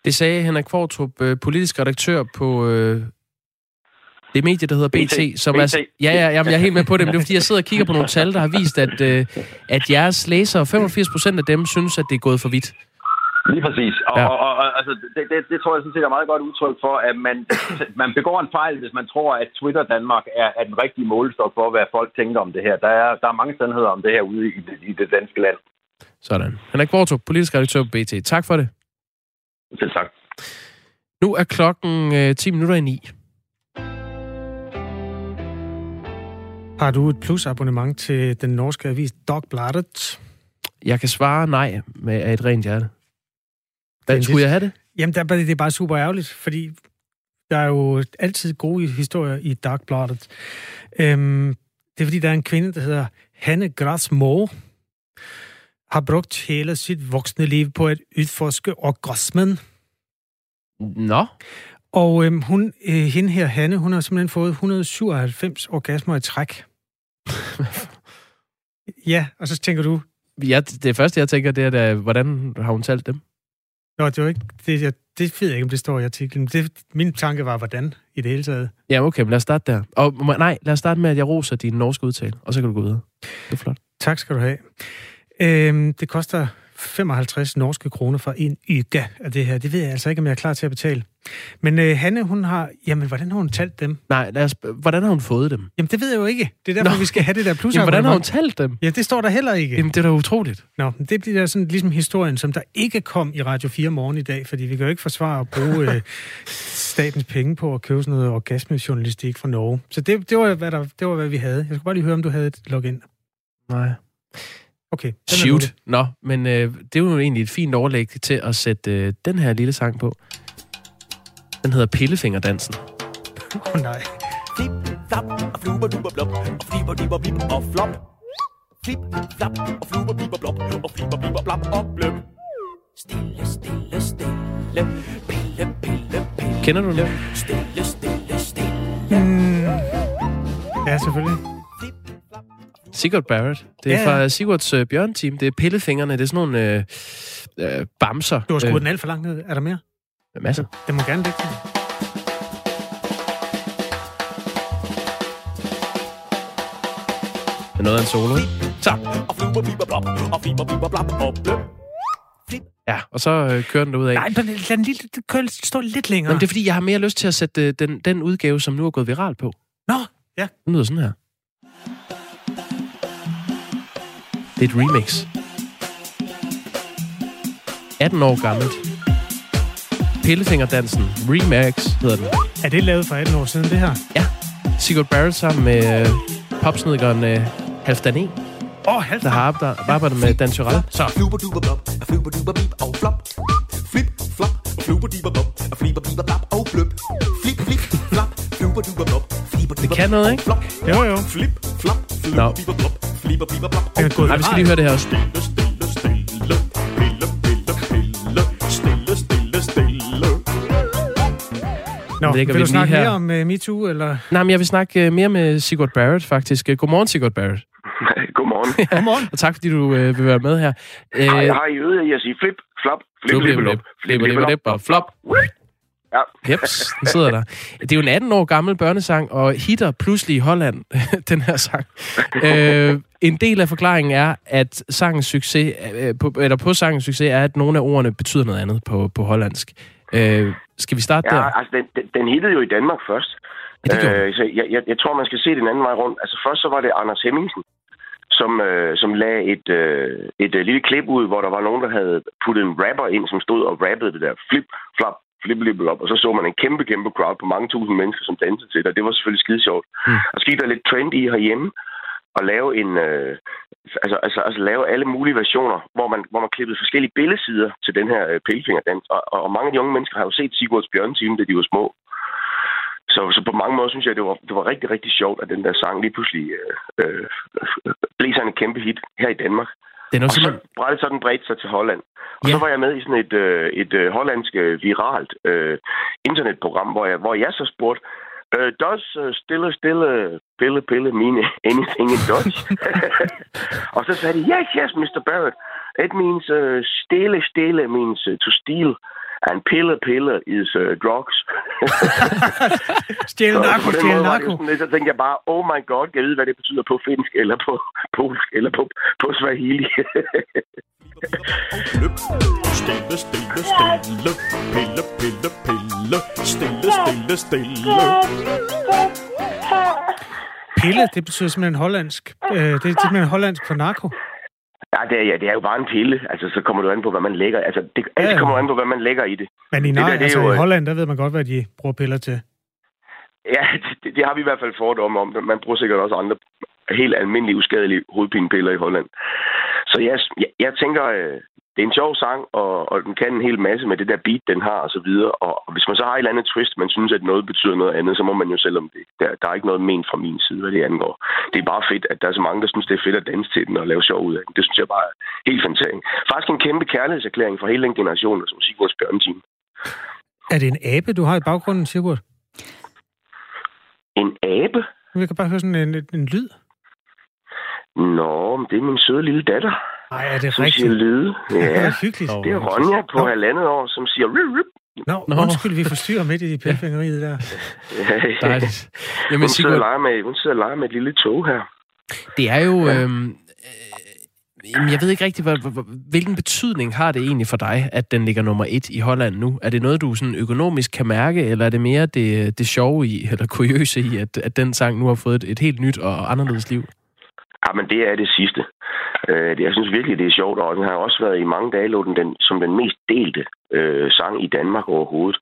Det sagde Henrik Kvartrup, øh, politisk redaktør på øh, det medie, der hedder BT, BT som BT. er... Ja, ja, jamen, jeg er helt med på det, men det er fordi, jeg sidder og kigger på nogle tal, der har vist, at, øh, at jeres læsere, 85 procent af dem, synes, at det er gået for vidt. Lige præcis. Og, ja. og, og, og altså, det, det, det tror jeg sådan set er meget godt udtryk for, at man, man begår en fejl, hvis man tror, at Twitter Danmark er, er den rigtige målestok for, hvad folk tænker om det her. Der er, der er mange sandheder om det her ude i det, i det danske land. Sådan. Henrik Borto, politisk redaktør på BT. Tak for det. Selv tak. Nu er klokken øh, 10 minutter i 9. Har du et plusabonnement til den norske avis Dagbladet? Jeg kan svare nej med et rent hjerte. Hvad, skulle jeg have det? Jamen, der, det er bare super ærgerligt, fordi der er jo altid gode historier i Dagbladet. Øhm, det er fordi, der er en kvinde, der hedder Hanne Grasmo, har brugt hele sit voksne liv på at udforske orgasmen. Nå. Og øhm, hun, øh, hende her, Hanne, hun har simpelthen fået 197 orgasmer i træk. ja, og så tænker du... Ja, det første, jeg tænker, det er, da, hvordan har hun talt dem? Nå, det var ikke... Det, jeg, det ved jeg ikke, om det står i artiklen. Det, min tanke var, hvordan i det hele taget. Ja, okay, men lad os starte der. Og nej, lad os starte med, at jeg roser din norske udtale, og så kan du gå videre. Det er flot. Tak skal du have. Øhm, det koster 55 norske kroner for en yga af det her. Det ved jeg altså ikke, om jeg er klar til at betale. Men øh, Hanne, hun har... Jamen, hvordan har hun talt dem? Nej, lad os, hvordan har hun fået dem? Jamen, det ved jeg jo ikke. Det er derfor, Nå. vi skal have det der plus. Jamen, hvordan har hun talt dem? Ja, det står der heller ikke. Jamen, det er da utroligt. Nå, det bliver sådan ligesom historien, som der ikke kom i Radio 4 morgen i dag, fordi vi kan jo ikke forsvare at bruge øh, statens penge på at købe sådan noget orgasmejournalistik fra Norge. Så det, det, var, hvad der, det var, hvad vi havde. Jeg skulle bare lige høre, om du havde et login. Nej. Okay. Shoot. Nå, men øh, det er jo egentlig et fint overlæg til at sætte øh, den her lille sang på. Den hedder Pillefingerdansen. Åh oh, nej. Flip, flap, og fluber, duber, blop, og flipper, dipper, blip, og flop. Flip, flap, og fluber, blipper, blop, og flipper, blipper, blop, og bløb. Stille, stille, stille. Pille, pille, pille. Kender du det? Stille, stille, stille. Mm. Ja, selvfølgelig. Sigurd Barrett. Det er ja, ja. fra Sigurds øh, bjørnteam. Det er pillefingrene. Det er sådan nogle øh, øh, bamser. Du har skruet øh. den alt for langt ned. Er der mere? Masser. Den må gerne ligge til. Det er noget af en solo. Så. Ja, og så øh, kører den ud af. Nej, men lad den lige køre, stå lidt længere. Men det er fordi, jeg har mere lyst til at sætte øh, den, den udgave, som nu er gået viral på. Nå, ja. Den lyder sådan her. Et remix. 18 år gammelt. Pillefingerdansen. Remix hedder den. Er det lavet for 18 år siden, det her? Ja. Sigurd Barrett sammen med øh, popsnedgeren øh, Halfdan E. Åh, oh, Halfdan. Der har arbejdet, med Dan Tyrell. Så. Fluber duber blop, fluber duber bip og flop. Flip, flop, fluber duber blop, fliber biber blop og bløb. Flip, flip, flop, fluber duber blop, fliber Det kan noget, ikke? Jo, jo. Flip, flop, fluber biber blop. Nej, vi skal lige høre det her også. Stille, stille, stille. Pille, pille, pille. Stille, stille, stille. Nå, vil du snakke her. mere om uh, MeToo, eller? Nej, men jeg vil snakke uh, mere med Sigurd Barrett, faktisk. Godmorgen, Sigurd Barrett. Godmorgen. Godmorgen. Og tak, fordi du uh, vil være med her. Jeg har I øvet at sige flip, flop, flip, flip, flip, flip, flip, flip, flip, flop. Ja. Jeps, den sidder der. Det er jo en 18 år gammel børnesang, og hitter pludselig i Holland, den her sang. øh, en del af forklaringen er, at sangens succes, øh, på, eller på sangens succes, er, at nogle af ordene betyder noget andet på, på hollandsk. Øh, skal vi starte ja, der? altså den, den, den hittede jo i Danmark først. Ja, det øh, så jeg, jeg, jeg tror, man skal se den anden vej rundt. Altså først så var det Anders Hemmingsen, som, øh, som lagde et, øh, et øh, lille klip ud, hvor der var nogen, der havde puttet en rapper ind, som stod og rappede det der flip, flop, flip, op, og så så man en kæmpe, kæmpe crowd på mange tusind mennesker, som dansede til det, og det var selvfølgelig skide sjovt. Mm. Og så gik der lidt trend i herhjemme, at lave en, øh, altså, altså, altså lave alle mulige versioner, hvor man, hvor man klippede forskellige billedsider til den her øh, pillefingerdans. Og, og, mange af de unge mennesker har jo set Sigurds Bjørnteam, da de var små. så, så på mange måder synes jeg, det var, det var rigtig, rigtig sjovt, at den der sang lige pludselig øh, øh, blev sådan en kæmpe hit her i Danmark. Den er og så simpelthen... brændte så den bredt sig til Holland. Og Ja. så var jeg med i sådan et, øh, et øh, hollandsk øh, viralt øh, internetprogram, hvor jeg, hvor jeg så spurgte, uh, does uh, stille, stille, pille, pille mean anything in Dutch? og så sagde de, yes, yes, Mr. Barrett. It means uh, stille, stille means uh, to steal. And pille, pille is uh, drugs. Stjæle Så narko, stjæle narko. sådan lidt, så tænkte jeg bare, oh my god, jeg ved, hvad det betyder på finsk, eller på polsk, eller på, på swahili. Stille, stille, stille. Pille, pille, pille. Stille, stille, stille. Pille, det betyder simpelthen hollandsk. Øh, det er simpelthen hollandsk for narko. Ja, det er, ja, det er jo bare en pille. Altså, så kommer du an på, hvad man lægger. Altså, det, alt Ja. kommer an på, hvad man lægger i det. Men i, Det nej, der, det altså, jo, i øh, Holland, der ved man godt, hvad de bruger piller til. Ja, det, det har vi i hvert fald fordomme om. Man bruger sikkert også andre helt almindelige, uskadelige hovedpinepiller i Holland. Så jeg, jeg, jeg tænker, øh, det er en sjov sang, og, og den kan en hel masse med det der beat, den har og så videre. Og, og hvis man så har et eller andet twist, man synes, at noget betyder noget andet, så må man jo selv om det. Der, der er ikke noget men fra min side, hvad det angår. Det er bare fedt, at der er så mange, der synes, det er fedt at danse til den og lave sjov ud af den. Det synes jeg bare er helt fantastisk. Faktisk en kæmpe kærlighedserklæring for hele den generation, som Sigurds Bjørnteam. Er det en abe, du har i baggrunden, Sigurd? En abe? Vi kan bare høre sådan en, en, en lyd. Nå, men det er min søde lille datter. Nej, er det som rigtigt? siger lyde. Ja, Ja, hyggeligt. det er Ronja på Nå. halvandet år, som siger... Rip, rip. Nå, Nå. undskyld, vi forstyrrer midt i pælfingeriet der. Dejligt. Jamen, hun, sidder Sigurd, leger med, hun sidder og leger med et lille tog her. det er jo... Øhm, øh, jamen, jeg ved ikke rigtig, hvilken betydning har det egentlig for dig, at den ligger nummer et i Holland nu? Er det noget, du sådan økonomisk kan mærke, eller er det mere det, det sjove i, eller kuriøse i, at, at den sang nu har fået et, et helt nyt og anderledes liv? Ja, men det er det sidste. Øh, jeg synes virkelig, det er sjovt, og den har også været i mange dage lå den, den som den mest delte øh, sang i Danmark overhovedet.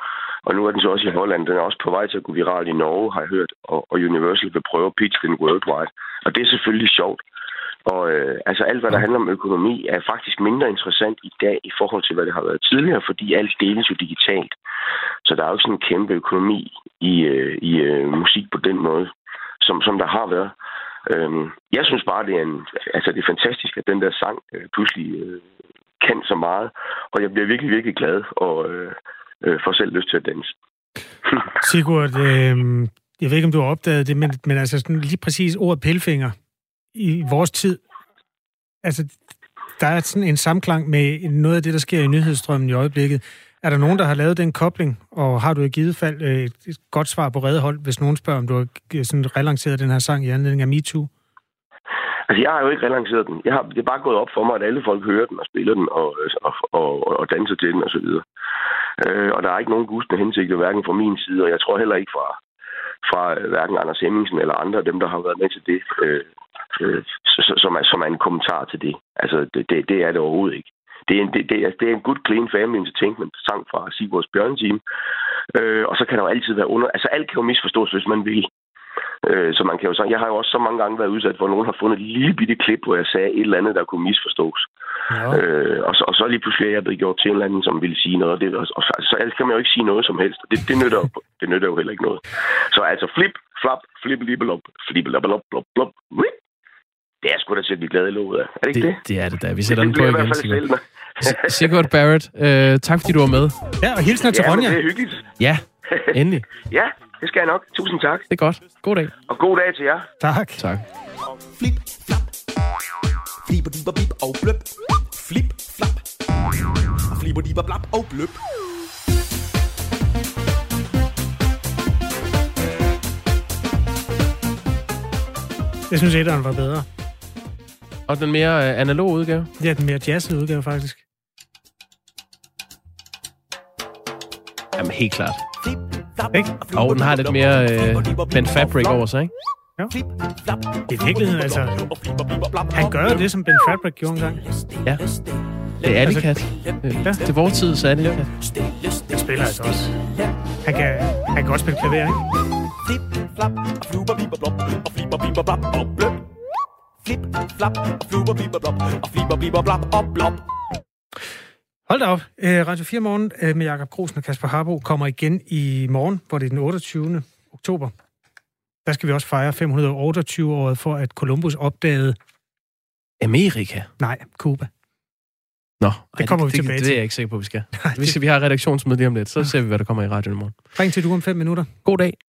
Og nu er den så også i Holland. Den er også på vej til at gå viral i Norge, har jeg hørt. Og, og Universal vil prøve at pitche den worldwide. Og det er selvfølgelig sjovt. Og øh, altså alt, hvad der handler om økonomi, er faktisk mindre interessant i dag i forhold til, hvad det har været tidligere, fordi alt deles jo digitalt. Så der er jo ikke sådan en kæmpe økonomi i, øh, i øh, musik på den måde, som, som der har været. Øhm, jeg synes bare, det er, en, altså, det er fantastisk, at den der sang øh, pludselig øh, kan så meget. Og jeg bliver virkelig, virkelig glad og øh, øh, får selv lyst til at danse. Sigurd, øh, jeg ved ikke, om du har opdaget det, men, men altså sådan lige præcis ordet pelfinger i vores tid, altså der er sådan en samklang med noget af det, der sker i nyhedsstrømmen i øjeblikket. Er der nogen, der har lavet den kobling, og har du i givet fald øh, et godt svar på redehold, hvis nogen spørger, om du har sådan relanceret den her sang i anledning af MeToo? Altså, jeg har jo ikke relanceret den. Jeg har, det er bare gået op for mig, at alle folk hører den og spiller den og, øh, og, og, og danser til den osv. Øh, og der er ikke nogen gustende hensigter, hverken fra min side, og jeg tror heller ikke fra, fra øh, hverken Anders Hemmingsen eller andre af dem, der har været med til det, øh, øh, som, er, som er en kommentar til det. Altså, det, det, det er det overhovedet ikke. Det er, en, det, det, det er en good, clean family entertainment sang fra Sigurds Bjørnteam. Øh, og så kan der jo altid være under... Altså, alt kan jo misforstås, hvis man vil. Øh, så man kan jo sige, jeg har jo også så mange gange været udsat at nogen har fundet et lille bitte klip, hvor jeg sagde et eller andet, der kunne misforstås. Ja. Øh, og, så, og så lige pludselig er jeg blevet gjort til en eller anden, som ville sige noget. Og det, og, og, så, så ellers kan man jo ikke sige noget som helst. Det, det, nytter, jo- det nytter jo heller ikke noget. Så altså flip, flap, flip, libelop, flip, blop, blop, blop, rip. Det er sgu da til at blive glad i låget af. Er det ikke det? Det, det er det da. Vi sætter den på bliver jeg i igen, hvert fald Sigurd. Sigurd Barrett, øh, tak fordi du var med. Ja, og hilsner til Ja, Ronja. det er hyggeligt. Ja, endelig. Ja, det skal jeg nok. Tusind tak. Det er godt. God dag. Og god dag til jer. Tak. Tak. Flip, flap. Flipper, dipper, bip og bløp. Flip, flap. Flipper, dipper, blap og bløp. Jeg synes, etteren var bedre. Og den mere øh, analog udgave? Ja, den mere jazzede udgave, faktisk. Jamen, helt klart. Ikke? Og den har lidt mere øh, Ben Fabric over sig, ikke? Jo. I virkeligheden, altså... Han gør jo det, som Ben Fabric gjorde engang. Ja. Det er Alley Cat. Øh, Ja. Vores så er det Cat. Han spiller altså også. Han kan, han kan også spille klaver, ikke? Flip, flap. Blop. Og. Flupper, bipper, blop. Og flipper, bipper, blap og blop. Hold da op. Øh, Radio 4 Morgen øh, med Jakob Grosen og Kasper Harbo kommer igen i morgen, hvor det er den 28. oktober, der skal vi også fejre 528-året for, at Columbus opdagede... Amerika? Nej, Cuba. Nå, Det kommer vi det, tilbage det, til. Det er jeg ikke sikker på, vi skal. Vi, skal, vi har redaktionsmøde lige om lidt, så ser vi, hvad der kommer i radioen i morgen. Ring til du om fem minutter. God dag.